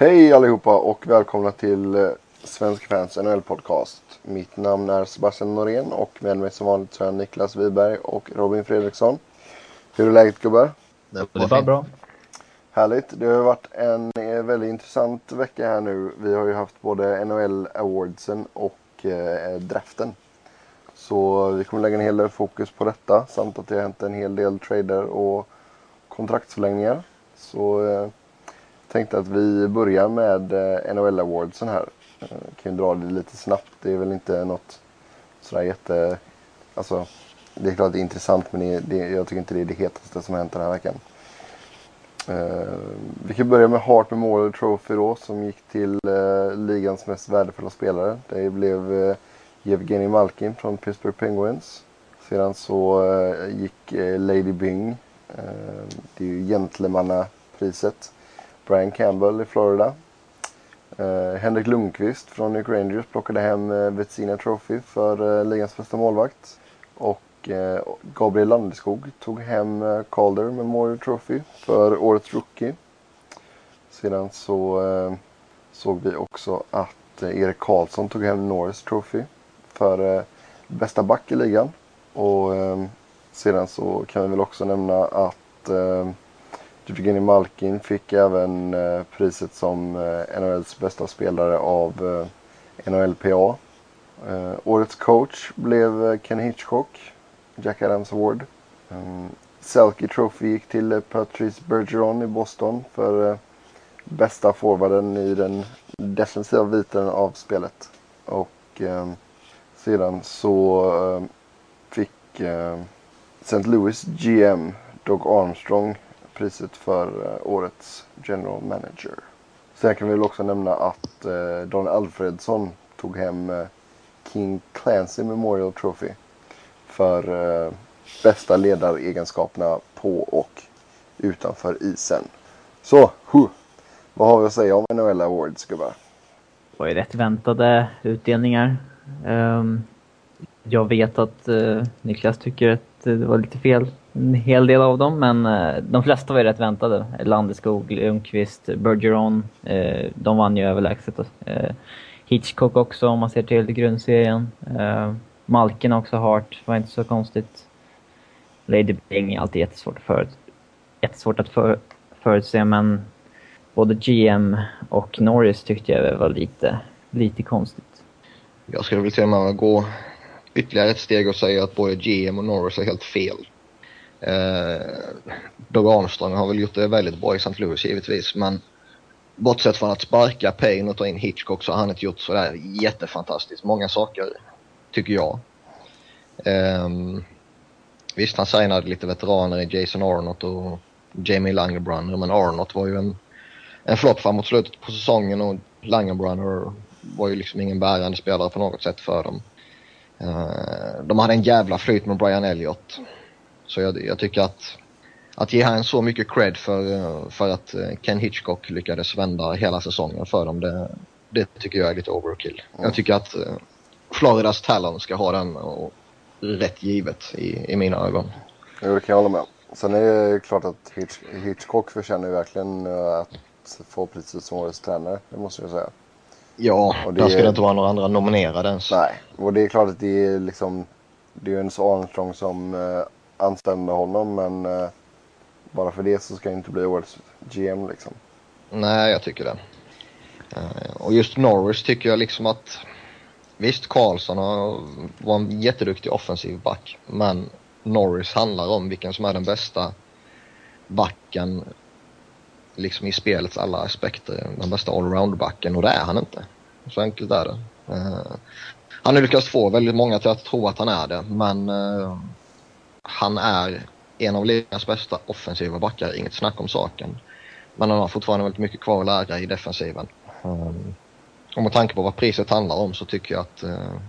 Hej allihopa och välkomna till eh, Svensk Fans NHL Podcast. Mitt namn är Sebastian Norén och med mig som vanligt så är Niklas Wiberg och Robin Fredriksson. Hur är läget gubbar? Det är bara bra. Härligt. Det har varit en eh, väldigt intressant vecka här nu. Vi har ju haft både NHL Awardsen och eh, draften. Så vi kommer lägga en hel del fokus på detta samt att det har hänt en hel del trader och kontraktsförlängningar. Så eh, tänkte att vi börjar med eh, NHL Awardsen här. Eh, kan ju dra det lite snabbt. Det är väl inte något sådär jätte... Alltså, det är klart det är intressant men det, det, jag tycker inte det är det hetaste som har hänt den här veckan. Uh, vi kan börja med Hart Memorial Trophy då som gick till uh, ligans mest värdefulla spelare. Det blev uh, Yevgeny Malkin från Pittsburgh Penguins. Sedan så uh, gick Lady Byng. det är ju gentlemannapriset. Brian Campbell i Florida. Eh, Henrik Lundqvist från New York Rangers plockade hem eh, uh, Vetsina Trophy för eh, ligans bästa målvakt. Och Eh, Gabriel Landeskog tog hem eh, Calder Memorial Trophy för årets rookie. Sedan så eh, såg vi också att Erik Karlsson tog hem Norris Trophy för bästa back i ligan. Och sedan så kan vi väl också nämna att Evgeni Malkin fick även eh, priset som eh, NHLs bästa spelare av eh, NHLPA. Årets coach blev Ken Hitchcock Jack Adams Award. Mm, Selke Trophy gick till Patrice Bergeron i Boston för bästa forwarden i den defensiva biten av spelet. Och sedan så fick St. Louis GM Doug Armstrong priset för eh, årets general manager. Sen kan vi väl också nämna att uh, Don Alfredsson tog hem eh, King Clancy Memorial Trophy för eh, bästa ledaregenskaperna på och utanför isen. Så, huh, vad har vi att säga om NHL Awards gubbar? Det var ju rätt väntade utdelningar. Um, jag vet att uh, Niklas tycker att det var lite fel, en hel del av dem, men eh, de flesta var ju rätt väntade. Landeskog, Lundqvist, Bergeron, uh, de vann ju överlägset. Eh, Hitchcock också om man ser till grundserien. Malken också Hart, var inte så konstigt. Lady Bing är alltid jättesvårt att, för, jättesvårt att för, förutse, men både GM och Norris tyckte jag var lite, lite konstigt. Jag skulle vilja se och med gå ytterligare ett steg och säga att både GM och Norris är helt fel. Eh, Doug Armstrong har väl gjort det väldigt bra i St. Louis givetvis, men bortsett från att sparka Payne och ta in Hitchcock så har han inte gjort sådär jättefantastiskt många saker tycker jag. Um, visst, han signade lite veteraner i Jason Arnott och Jamie Langebrunner, men Arnott var ju en, en flopp framåt slutet på säsongen och Langebrunner var ju liksom ingen bärande spelare på något sätt för dem. Uh, de hade en jävla flyt med Brian Elliott. Så jag, jag tycker att att ge han så mycket cred för, för att Ken Hitchcock lyckades vända hela säsongen för dem, det, det tycker jag är lite overkill. Mm. Jag tycker att Floridas Talon ska ha den och rätt givet i, i mina ögon. Jo, det kan jag hålla med. Sen är det klart att Hitch, Hitchcock förtjänar verkligen eh, att få priset som årets tränare. Det måste jag säga. Ja, och det där skulle inte vara några andra nominerade ens. Nej, och det är klart att det är liksom det är ju en Armstrong som uh, anställde honom men uh, bara för det så ska det inte bli årets GM liksom. Nej, jag tycker det. Uh, och just Norris tycker jag liksom att Visst, Karlsson var en jätteduktig offensiv back, men Norris handlar om vilken som är den bästa backen liksom i spelets alla aspekter. Den bästa allroundbacken och det är han inte. Så enkelt är det. Uh, han har lyckats få väldigt många till att tro att han är det, men uh, han är en av ligans bästa offensiva backar, inget snack om saken. Men han har fortfarande väldigt mycket kvar att lära i defensiven. Um, och med tanke på vad priset handlar om så tycker jag att uh,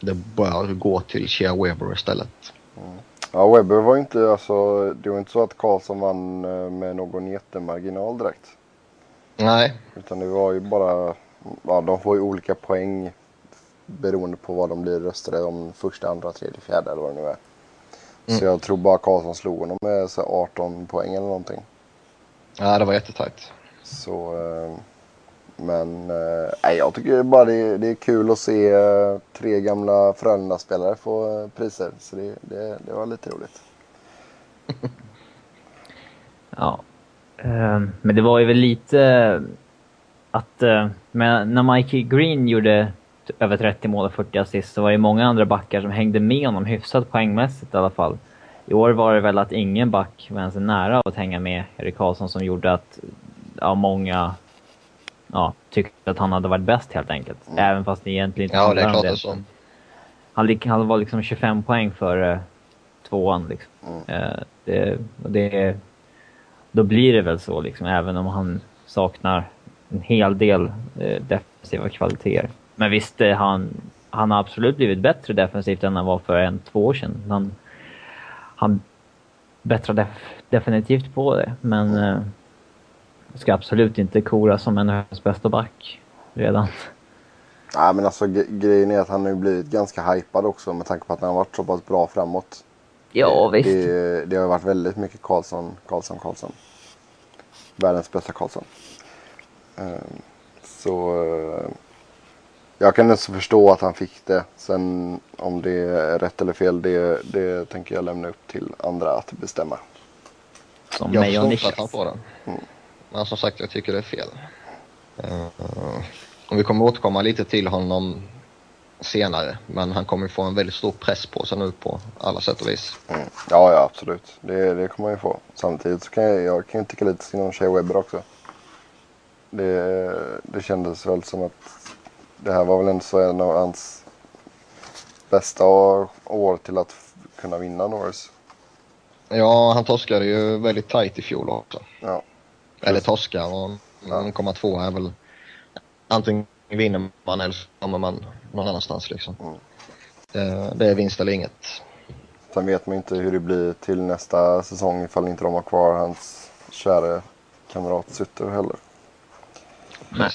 det bör gå till Shea Weber istället. Mm. Ja, Weber var inte, alltså, det var inte så att Karlsson vann eh, med någon jättemarginal direkt. Nej. Utan det var ju bara, ja de får ju olika poäng beroende på vad de blir röstade om första, andra, tredje, fjärde eller vad det nu är. Mm. Så jag tror bara Karlsson slog honom med så 18 poäng eller någonting. Ja, det var jättetajt. Så, eh, men eh, jag tycker bara det, det är kul att se eh, tre gamla Frölunda-spelare få eh, priser. Så det, det, det var lite roligt. ja. Eh, men det var ju väl lite att eh, när Mikey Green gjorde över 30 mål och 40 assist så var det många andra backar som hängde med honom hyfsat poängmässigt i alla fall. I år var det väl att ingen back var ens nära att hänga med Erik Karlsson som gjorde att ja, många ja, tyckte att han hade varit bäst helt enkelt. Mm. Även fast det egentligen inte Ja, det är klart det är så. Han, han var liksom 25 poäng för uh, tvåan liksom. Mm. Uh, det, det, då blir det väl så liksom, även om han saknar en hel del uh, defensiva kvaliteter. Men visst, han, han har absolut blivit bättre defensivt än han var för en, två år sedan. Han, han bättrar def definitivt på det, men eh, ska absolut inte kora som en NHLs bästa back redan. Nej men alltså grejen är att han har blivit ganska hypad också med tanke på att han har varit så pass bra framåt. Ja visst. Det, det har varit väldigt mycket Karlsson, Karlsson, Karlsson. Världens bästa Karlsson. Um, så uh, jag kan inte förstå att han fick det. Sen om det är rätt eller fel, det, det tänker jag lämna upp till andra att bestämma. Som jag inte att han får den. Mm. Men som sagt, jag tycker det är fel. Uh, och vi kommer återkomma lite till honom senare. Men han kommer få en väldigt stor press på sig nu på alla sätt och vis. Mm. Ja, ja absolut. Det, det kommer han ju få. Samtidigt så kan jag, jag kan tycka lite synd om Shea Webber också. Det, det kändes väl som att det här var väl ändå så en av hans bästa år till att kunna vinna Norris. Ja, han torskade ju väldigt tajt i fjol också. Ja. Eller torskar och 0,2 är väl antingen vinner man eller så kommer man någon annanstans liksom. Mm. Det, det, är vinst eller inget. Sen vet man inte hur det blir till nästa säsong ifall inte de har kvar hans kära kamrat Sutter heller. Nej.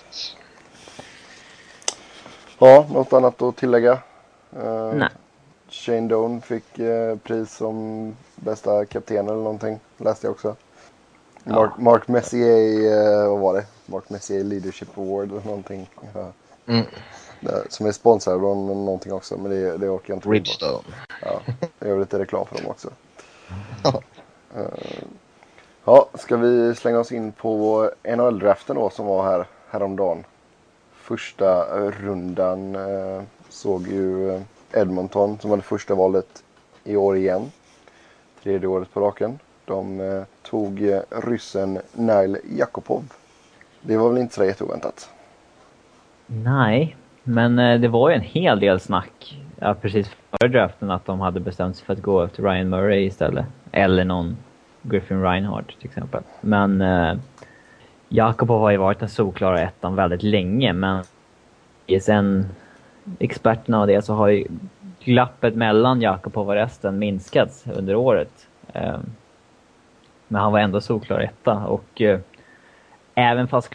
Ja, något annat att tillägga? Uh, Nej. Shane Doan fick uh, pris som bästa kapten eller någonting. Läste jag också. Ja. Mark, Mark Messier, uh, vad var det? Mark Messier Leadership Award eller någonting. Mm. som är sponsrad av någonting också, men det, det orkar jag inte. Bridgestone. Ja, jag gör lite reklam för dem också. ja, ska vi slänga oss in på NHL-draften då som var här häromdagen första rundan eh, såg ju eh, Edmonton som var det första valet i år igen. Tredje året på raken. De eh, tog eh, ryssen Nail Jakopov. Det var väl inte så jätteoväntat? Nej, men eh, det var ju en hel del snack ja, precis före draften att de hade bestämt sig för att gå efter Ryan Murray istället. Eller någon Griffin Reinhardt till exempel. Men Jakobov har ju varit den solklara ettan väldigt länge, men sen experterna och det så har ju glappet mellan Jakobov och resten minskats under året. Eh, men han var ändå solklar etta och eh, även fast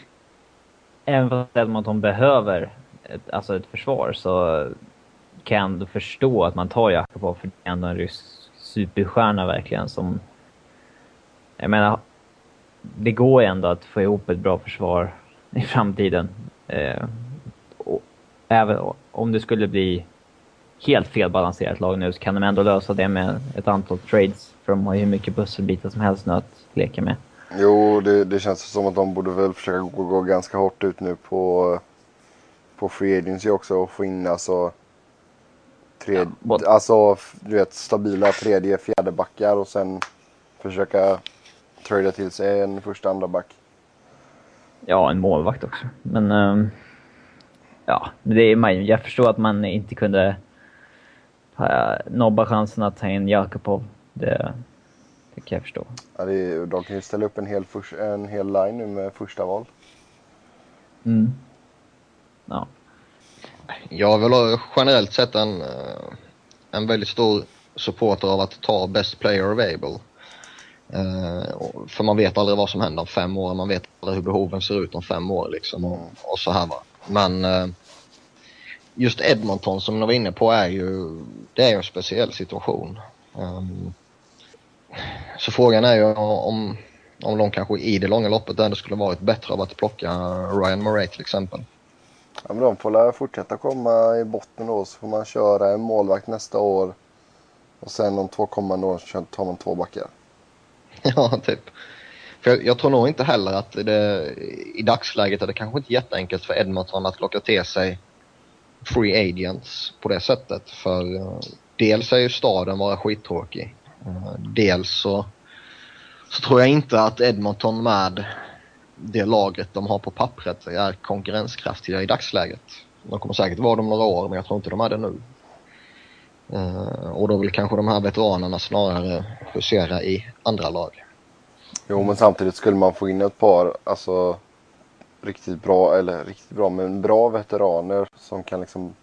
även fast Edmonton behöver ett, alltså ett försvar så kan jag ändå förstå att man tar Jakobov för det är ändå en rysk superstjärna verkligen som... Jag menar, det går ju ändå att få ihop ett bra försvar i framtiden. Eh, även om det skulle bli helt felbalanserat lag nu så kan de ändå lösa det med ett antal trades. För de har ju hur mycket pusselbitar som helst nu att leka med. Jo, det, det känns som att de borde väl försöka gå, gå ganska hårt ut nu på, på Free Agency också och få in alltså, tredje, ja, alltså du vet, stabila tredje, fjärde backar och sen försöka trada till sig en första, andra back. Ja, en målvakt också. Men um, ja, det är, jag förstår att man inte kunde uh, nobba chansen att ta in Jakubov. Det, det kan jag förstå. Ja, det är, de kan ju ställa upp en hel, en hel line nu med första val. Mm. Ja. Jag vill generellt sett en, eh, en väldigt stor supporter av att ta best player available. Uh, för man vet aldrig vad som händer om fem år, man vet aldrig hur behoven ser ut om fem år liksom och, och så här va. Men uh, just Edmonton som du var inne på är ju, det är en speciell situation. Um, så frågan är ju om, om de kanske i det långa loppet ändå skulle varit bättre av att plocka Ryan Murray till exempel. Ja, men de får fortsätta komma i botten då så får man köra en målvakt nästa år. Och sen de två kommande åren tar man två backar. ja, typ. För jag, jag, tror nog inte heller att det, i dagsläget är det kanske inte jätteenkelt för Edmonton att locka till sig free agents på det sättet. För uh, dels är ju staden bara skittråkig. Eh, dels så, så tror jag inte att Edmonton med det laget de har på pappret är konkurrenskraftiga i dagsläget. De kommer säkert vara det om några år men jag tror inte de är det nu. Eh, och då vill kanske de här veteranerna snarare husera i andra lag. Jo men samtidigt skulle man få in ett par alltså riktigt bra, eller riktigt bra, men bra veteraner som kan liksom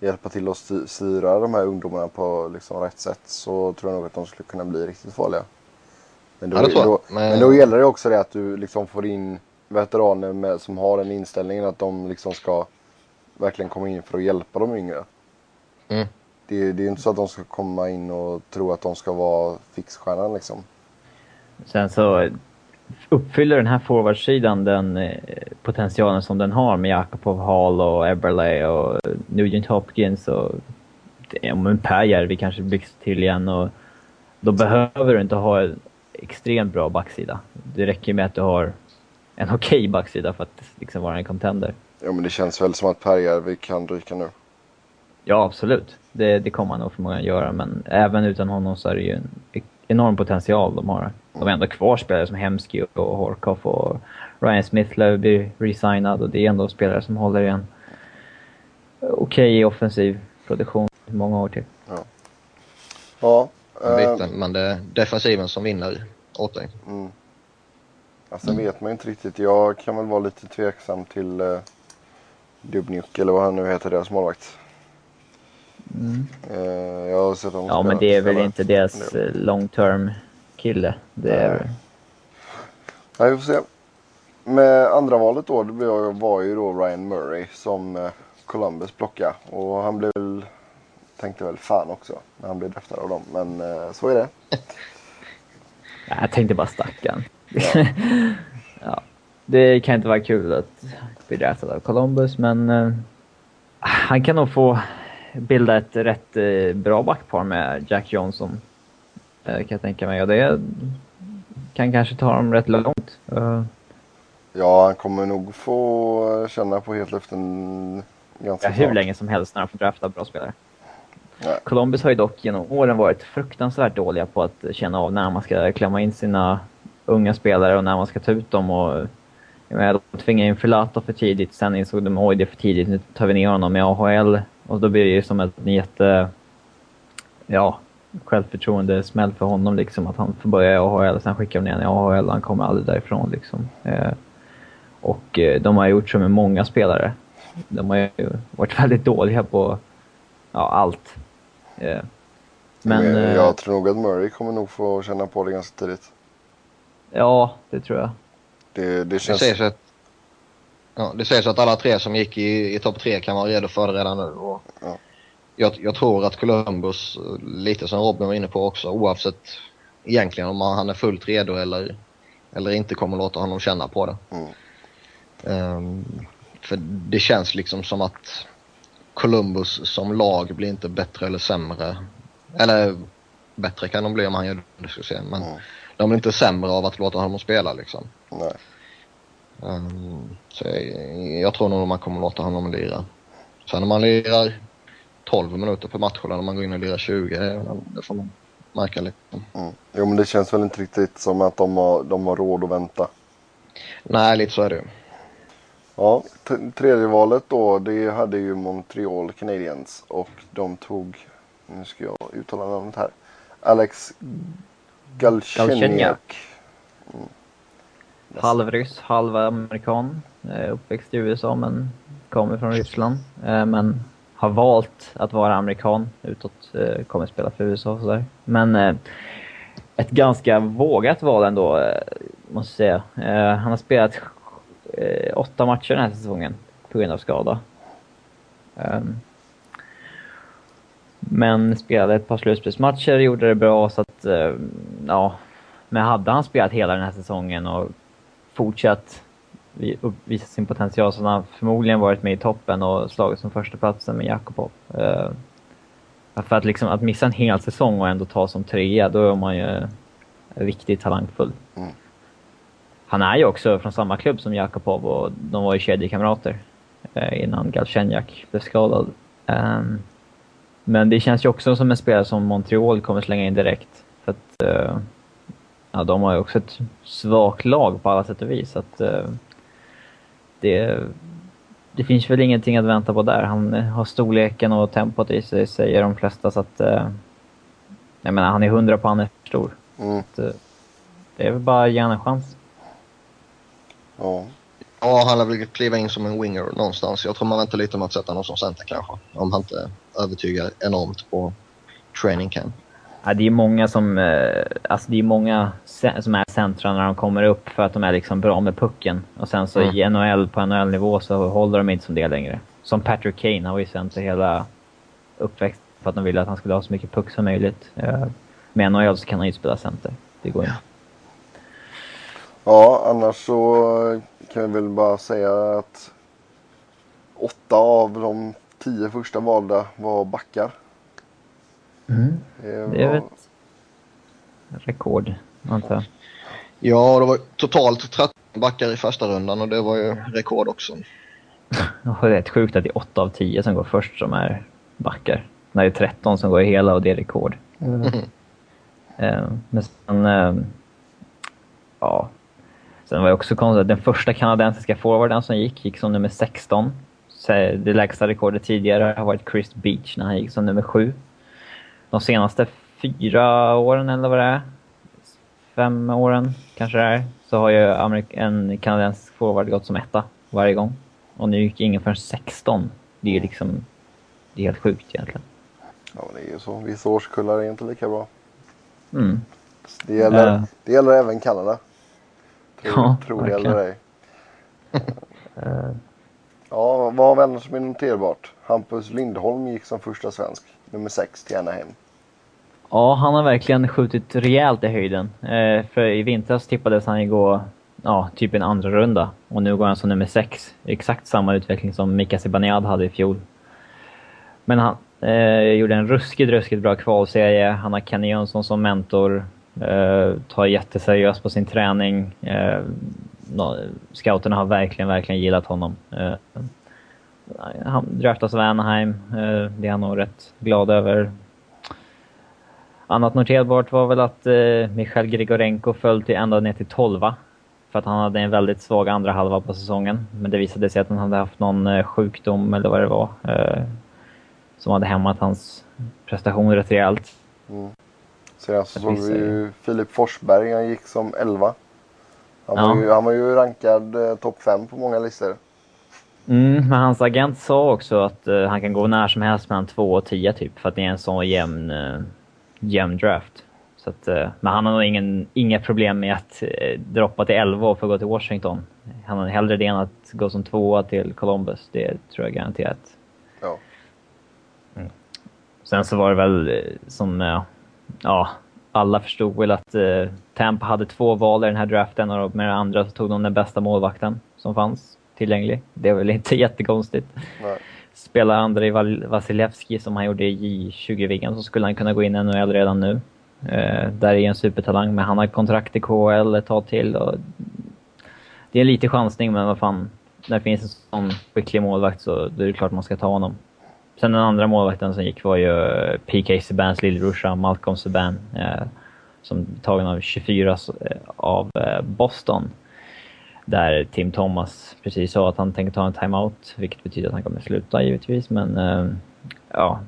hjälpa till att styra de här ungdomarna på liksom rätt sätt så tror jag nog att de skulle kunna bli riktigt farliga. Men då, ja, då, men... men... då gäller det också det att du liksom får in veteraner med, som har den inställningen att de liksom ska verkligen komma in för att hjälpa de yngre. Mm. Det, det är inte så att de ska komma in och tro att de ska vara fixstjärnan liksom. Sen så uppfyller den här forwardsidan den eh, potentialen som den har med Jakobov Hall och Eberle och Nugent Hopkins och om en Pääjärvi kanske byggs till igen och då behöver du inte ha en extremt bra backsida. Det räcker med att du har en okej okay backsida för att liksom vara en contender. Ja men det känns väl som att Pääjärvi kan ryka nu. Ja absolut, det, det kommer han nog förmodligen göra men även utan honom så är det ju en enorm potential de har. De har ändå kvar spelare som Hemsky och Horkoff och Ryan Smith lär bli resignad och det är ändå spelare som håller i en okej okay offensiv produktion i många år till. Ja. ja äh... men det är defensiven som vinner åt dig. Mm. Alltså mm. vet man inte riktigt. Jag kan väl vara lite tveksam till uh, Dubnyuk eller vad han nu heter, deras målvakt. Mm. Uh, jag har sett honom Ja, men det är väl inte deras long term kille. Det är... Nej. Nej, vi får se. Med andra valet då, det var ju då Ryan Murray som eh, Columbus plockade. Och han blev väl, tänkte väl fan också när han blev draftad av dem. Men eh, så är det. Jag tänkte bara stackarn. Ja. ja. Det kan inte vara kul att bli draftad av Columbus men han kan nog få bilda ett rätt uh, bra backpar med Jack Johnson. Eh, kan jag tänka mig. Och det kan kanske ta dem rätt långt. Eh, ja, han kommer nog få känna på hetluften ganska ja, hur länge som helst när han får drafta bra spelare. Ja. Columbus har ju dock genom åren varit fruktansvärt dåliga på att känna av när man ska klämma in sina unga spelare och när man ska ta ut dem. Och, jag menar, de tvingade in Filato för tidigt, sen insåg de oj det är för tidigt, nu tar vi ner honom i AHL. Och då blir det ju som ett jätte... Ja, självförtroende smäll för honom liksom att han får börja i AHL, sen skickar de ner i AHL och han kommer aldrig därifrån liksom. Eh, och eh, de har gjort så med många spelare. De har ju varit väldigt dåliga på ja, allt. Eh, men, men jag tror nog att Murray kommer nog få känna på det ganska tidigt. Ja, det tror jag. Det, det känns... Det sägs att, ja, det sägs att alla tre som gick i, i topp tre kan vara redo för det redan nu. Och... Ja jag, jag, tror att Columbus, lite som Robin var inne på också, oavsett egentligen om han är fullt redo eller, eller inte kommer låta honom känna på det. Mm. Um, för det känns liksom som att Columbus som lag blir inte bättre eller sämre. Eller bättre kan de bli om han gör det, ska se. Men mm. de blir inte sämre av att låta honom spela liksom. Nej. Um, så jag, jag tror nog man kommer låta honom lira. Sen om man lirar 12 minuter per match eller när man går in och lirar 20. Det får man märka lite. Mm. Jo men det känns väl inte riktigt som att de har, de har råd att vänta. Nej, lite så är det. Ja, tredje valet då, det hade ju Montreal Canadiens och de tog, nu ska jag uttala namnet här, Alex Galchenyuk. Mm. Halvryss, halv amerikan. Eh, uppväxt i USA men kommer från Ryssland. Eh, men har valt att vara amerikan utåt, eh, kommer spela för USA och sådär. Men ett ganska vågat val ändå, måste jag säga. Han har spelat åtta matcher den här säsongen på grund av skada. Ehm, men spelade ett par slutspelsmatcher, gjorde det bra så att, ja, Men hade han spelat hela den här säsongen och fortsatt visa sin potential så hade han förmodligen varit med i toppen och slagit som första platsen med Jakobov. Uh, för att, liksom, att missa en hel säsong och ändå ta som trea, då är man ju riktigt talangfull. Mm. Han är ju också från samma klubb som Jakobov och de var ju kedjekamrater eh, innan Galchenyak blev skadad. Um, men det känns ju också som en spelare som Montreal kommer slänga in direkt. För att uh, ja, de har ju också ett svagt lag på alla sätt och vis. att, uh, det, det finns väl ingenting att vänta på där. Han har storleken och tempot i sig, säger de flesta. Så att, uh, jag menar, han är hundra på han är för stor. Mm. Att, det är väl bara att ge en chans. Ja. Ja, han har väl kliva in som en winger någonstans. Jag tror man väntar lite med att sätta honom som center kanske. Om han inte övertygar enormt på training camp. Ja, det är många som, eh, alltså det är många som är centra när de kommer upp för att de är liksom bra med pucken. Och sen så mm. i NHL, på NHL-nivå så håller de inte som det längre. Som Patrick Kane, han var ju center hela uppväxten för att de ville att han skulle ha så mycket puck som möjligt. Eh, med NHL så kan han ju spela center. Det går inte. Ja, annars så kan jag väl bara säga att åtta av de tio första valda var backar. Mm. Det, var... det är ett rekord, antar jag. Ja, det var totalt 13 backar i första rundan och det var ju rekord också. det är rätt sjukt att det är 8 av 10 som går först som är backar. När det är 13 som går i hela och det är rekord. Mm. Men sen... Eh, ja, Sen var det också konstigt att den första kanadensiska forwarden som gick, gick som nummer 16. Det lägsta rekordet tidigare har varit Chris Beach när han gick som nummer 7. De senaste fyra åren eller vad det är, fem åren kanske det är, så har ju en kanadensisk forward gått som etta varje gång. Och nu gick ingen förrän 16. Det är ju liksom, det är helt sjukt egentligen. Ja, det är ju så. Vissa årskullar är inte lika bra. Mm. Det gäller, uh. det gäller även Kanada. Tror, ja, tror det eller ej. ja, vad har vi annars som är noterbart? Hampus Lindholm gick som första svensk, nummer 6 till Anaheim. Ja, han har verkligen skjutit rejält i höjden. Eh, för i vintras tippades han ju gå ja, typ en andra runda och nu går han som nummer 6. Exakt samma utveckling som Mika Zibanejad hade i fjol. Men han eh, gjorde en ruskigt, ruskigt bra kvalserie. Han har Kenny Jönsson som mentor. Eh, tar jätteseriöst på sin träning. Eh, no, scouterna har verkligen, verkligen gillat honom. Eh, han draftas av Anaheim. Uh, det är han nog rätt glad över. Annat noterbart var väl att uh, Michail Grigorenko föll till ända ner till 12 för att han hade en väldigt svag andra halva på säsongen. Men det visade sig att han hade haft någon sjukdom eller vad det var som hade hämmat hans prestation rätt rejält. Mm. Senast så såg vi ju Filip Forsberg, han gick som 11. Han, ja. var, ju, han var ju rankad eh, topp 5 på många listor. Mm, men hans agent sa också att uh, han kan gå när som helst mellan 2 och 10 typ, för att det är en sån jämn, uh, jämn draft. Så att, uh, men han har nog ingen, inga problem med att uh, droppa till 11 och få gå till Washington. Han har hellre det än att gå som tvåa till Columbus, det tror jag garanterat. Ja. Mm. Sen så var det väl som ja, alla förstod väl att Tampa hade två val i den här draften och med den andra så tog de den bästa målvakten som fanns tillgänglig. Det är väl inte jättekonstigt. Nej. Spelar Andrei Vasilevski som han gjorde i J20-viggen så skulle han kunna gå in i NHL redan nu. Eh, där är en supertalang, men han har kontrakt i KHL ett tag till. Och det är lite chansning, men vad fan. När det finns en sån skicklig målvakt så är det klart man ska ta honom. Sen den andra målvakten som gick var ju eh, PK Subans lillebrorsa, Malcolm Subban. Eh, som tagen av 24 eh, av eh, Boston. Där Tim Thomas precis sa att han tänker ta en timeout, vilket betyder att han kommer sluta givetvis. Men eh, ja,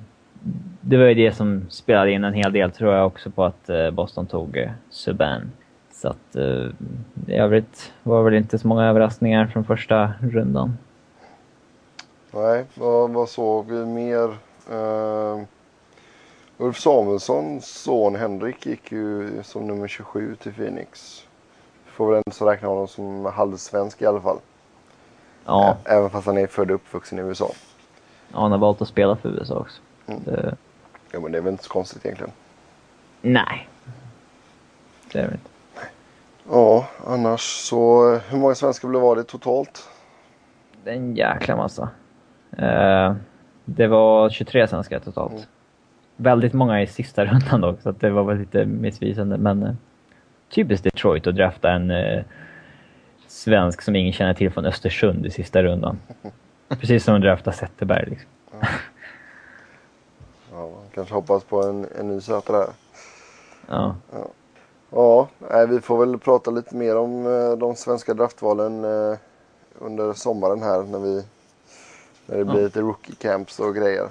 det var ju det som spelade in en hel del tror jag också på att eh, Boston tog eh, Subban. Så att i övrigt var det väl inte så många överraskningar från första rundan. Nej, vad, vad såg vi mer? Uh, Ulf Samuelssons son Henrik gick ju som nummer 27 till Phoenix. Får väl ändå räkna honom som halvsvensk i alla fall. Ja. Även fast han är född och uppvuxen i USA. Ja, han har valt att spela för USA också. Mm. Det... Ja, men det är väl inte så konstigt egentligen. Nej. Det är det inte. Ja, annars så hur många svenskar blev var det totalt? Det är en jäkla massa. Uh, det var 23 svenskar totalt. Mm. Väldigt många i sista rundan dock, så det var väl lite missvisande. Men uh, typiskt Detroit att drafta en uh, svensk som ingen känner till från Östersund i sista rundan. Precis som att drafta Zetterberg. Liksom. Ja. ja, kanske hoppas på en, en ny söta där. Ja. ja. Ja, vi får väl prata lite mer om eh, de svenska draftvalen eh, under sommaren här när, vi, när det blir lite rookie camps och grejer.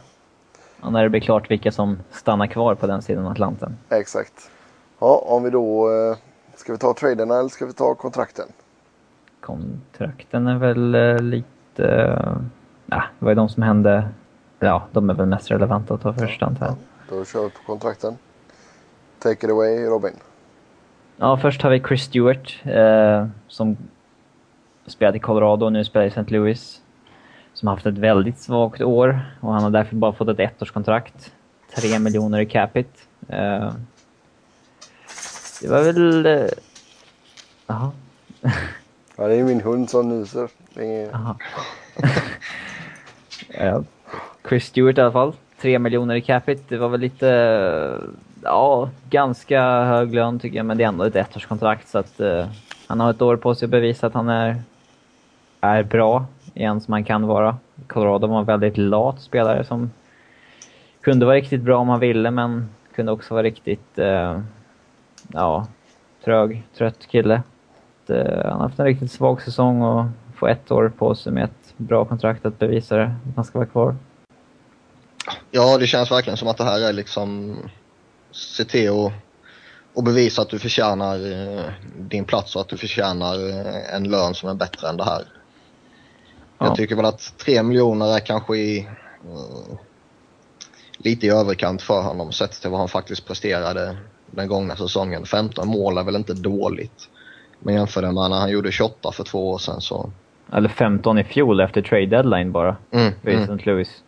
Ja, när det blir klart vilka som stannar kvar på den sidan Atlanten. Exakt. Ja, om vi då... Eh, ska vi ta traderna eller ska vi ta kontrakten? Kontrakten är väl lite... Ja, det var ju de som hände... Ja, de är väl mest relevanta att ta först antar jag. Ja, då kör vi på kontrakten. Take it away Robin. Ja, först har vi Chris Stewart eh, som spelat i Colorado och nu spelar i St. Louis. Som har haft ett väldigt svagt år och han har därför bara fått ett ettårskontrakt. Tre miljoner i capita. Eh, det var väl... Eh, jaha. ja, det är min hund som nyser. Är... ja. Chris Stewart i alla fall. Tre miljoner i capita. Det var väl lite ja, ganska hög lön tycker jag, men det är ändå ett ettårskontrakt så att uh, han har ett år på sig att bevisa att han är, är bra igen som han kan vara. Colorado var en väldigt lat spelare som kunde vara riktigt bra om han ville, men kunde också vara riktigt, uh, ja, trög, trött kille. Han har haft en riktigt svag säsong och får ett år på sig med ett bra kontrakt att bevisa det, att han ska vara kvar. Ja, det känns verkligen som att det här är liksom se till att och bevisa att du förtjänar eh, din plats och att du förtjänar eh, en lön som är bättre än det här. Ja. Jag tycker väl att 3 miljoner är kanske i, uh, lite i överkant för honom sett till vad han faktiskt presterade den gångna säsongen. 15 mål är väl inte dåligt. Men jämför det med när han gjorde 28 för två år sedan så... Eller 15 i fjol efter trade deadline bara. Mm, mm. St. Louis.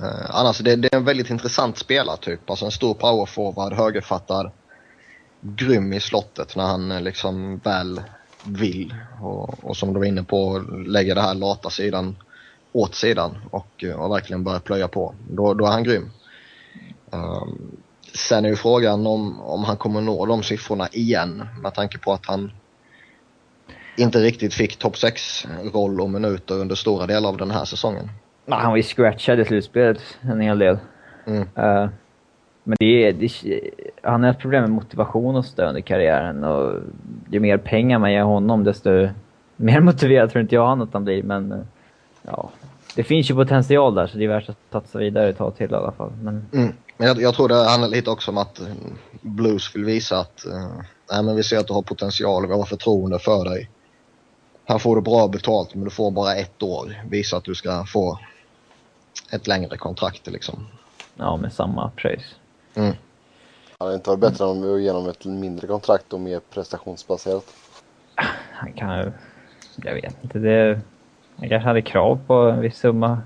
Eh, annars det, det är en väldigt intressant spelartyp. Alltså en stor powerforward, högerfattad, grym i slottet när han eh, liksom väl vill. Och, och som du var inne på, lägger det här lata sidan åt sidan och, eh, och verkligen börjar plöja på. Då, då är han grym. Um, sen är ju frågan om, om han kommer nå de siffrorna igen med tanke på att han inte riktigt fick topp 6-roll och minuter under stora delar av den här säsongen. Nej, han var ju scratchad i slutspelet en hel del. Mm. Uh, men det är, det, han har ett problem med motivation och stöd i karriären. Och ju mer pengar man ger honom, desto mer motiverad tror inte jag han att han blir. Men uh, ja, det finns ju potential där så det är värt att satsa vidare ett tag till i alla fall. Men, mm. Men jag, jag, tror det handlar lite också om att Blues vill visa att uh, nej, men vi ser att du har potential, vi har förtroende för dig. Här får du bra betalt men du får bara ett år. Visa att du ska få ett längre kontrakt liksom. Ja, med samma pröjs. Mm. Hade det inte varit bättre om vi var igenom ett mindre kontrakt och mer prestationsbaserat? Han kan ju... Jag vet inte. Det, han kanske hade krav på en viss summa.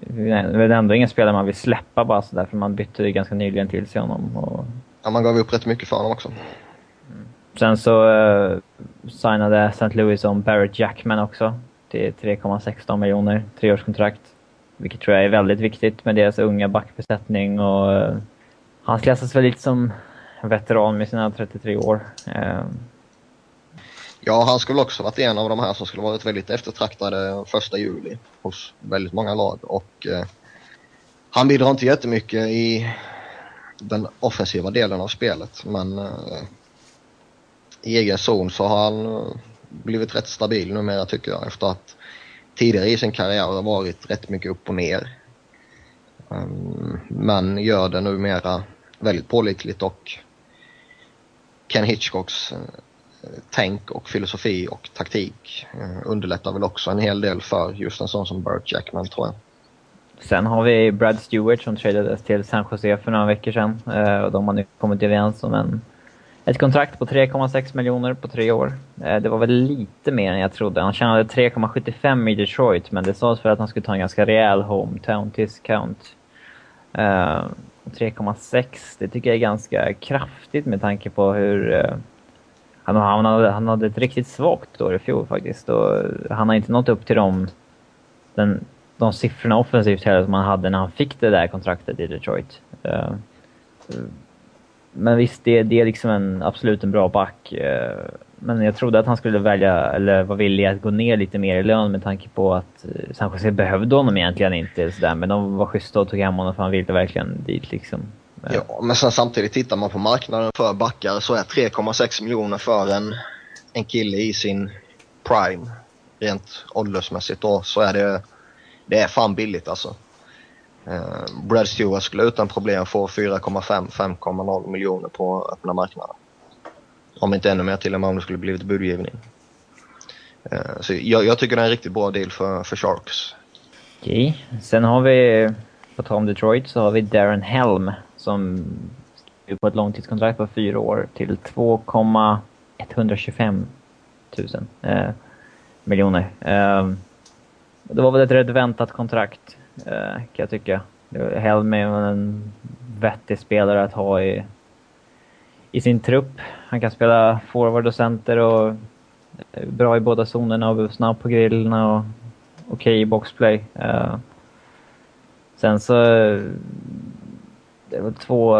Eh, det är ändå ingen spelare man vill släppa bara sådär för man bytte ju ganska nyligen till sig honom. Och... Ja, man gav upp rätt mycket för honom också. Mm. Sen så uh, signade St. Louis om Barrett Jackman också till 3,16 miljoner, treårskontrakt. Vilket tror jag är väldigt viktigt med deras unga backbesättning och uh, han klassas väl lite som veteran med sina 33 år. Uh, ja, han skulle också varit en av de här som skulle varit väldigt eftertraktade första juli hos väldigt många lag och eh, han bidrar inte jättemycket i den offensiva delen av spelet men eh, i egen zon så har han eh, blivit rätt stabil numera tycker jag efter att tidigare i sin karriär har varit rätt mycket upp och ner. Um, men gör det numera väldigt pålitligt och Ken Hitchcocks eh, tänk och filosofi och taktik eh, underlättar väl också en hel del för just en sån som Burt Jackman tror jag. Sen har vi Brad Stewart som tradades till San Jose för några veckor sedan eh, och de har nu kommit överens om en ett kontrakt på 3,6 miljoner på tre år. Eh, det var väl lite mer än jag trodde. Han tjänade 3,75 i Detroit, men det sades för att han skulle ta en ganska rejäl hometown discount. 3,6 det tycker jag är ganska kraftigt med tanke på hur... Han, han, hade, han hade ett riktigt svagt år i fjol faktiskt och han har inte nått upp till de, den, de siffrorna offensivt heller som han hade när han fick det där kontraktet i Detroit. Uh, men visst, det, det är liksom en, absolut en bra back. Eh, men jag trodde att han skulle välja, eller var villig att gå ner lite mer i lön med tanke på att eh, San Jose behövde honom egentligen inte. Sådär. Men de var schyssta och tog hem honom för han ville verkligen dit liksom. Ja, men sen samtidigt tittar man på marknaden för backar så är 3,6 miljoner för en, en kille i sin prime, rent åldersmässigt då, så är det, det är fan billigt alltså. Uh, Brad Stewart skulle utan problem få 4,5-5,0 miljoner på öppna marknaden. Om inte ännu mer till och med om det skulle blivit budgivning. Uh, så jag, jag, tycker det är en riktigt bra deal för, för Sharks. Okej, sen har vi, på tal om Detroit, så har vi Darren Helm som skriver på ett långtidskontrakt på fyra år till 2,125 000 eh, miljoner. Eh, det var väl ett rätt väntat kontrakt, eh, kan jag tycka. Helmi är en vettig spelare att ha i i sin trupp. Han kan spela forward och center och eh, bra i båda zonerna och snabb på grillorna och okej okay i boxplay. Eh, sen så... Det väl två,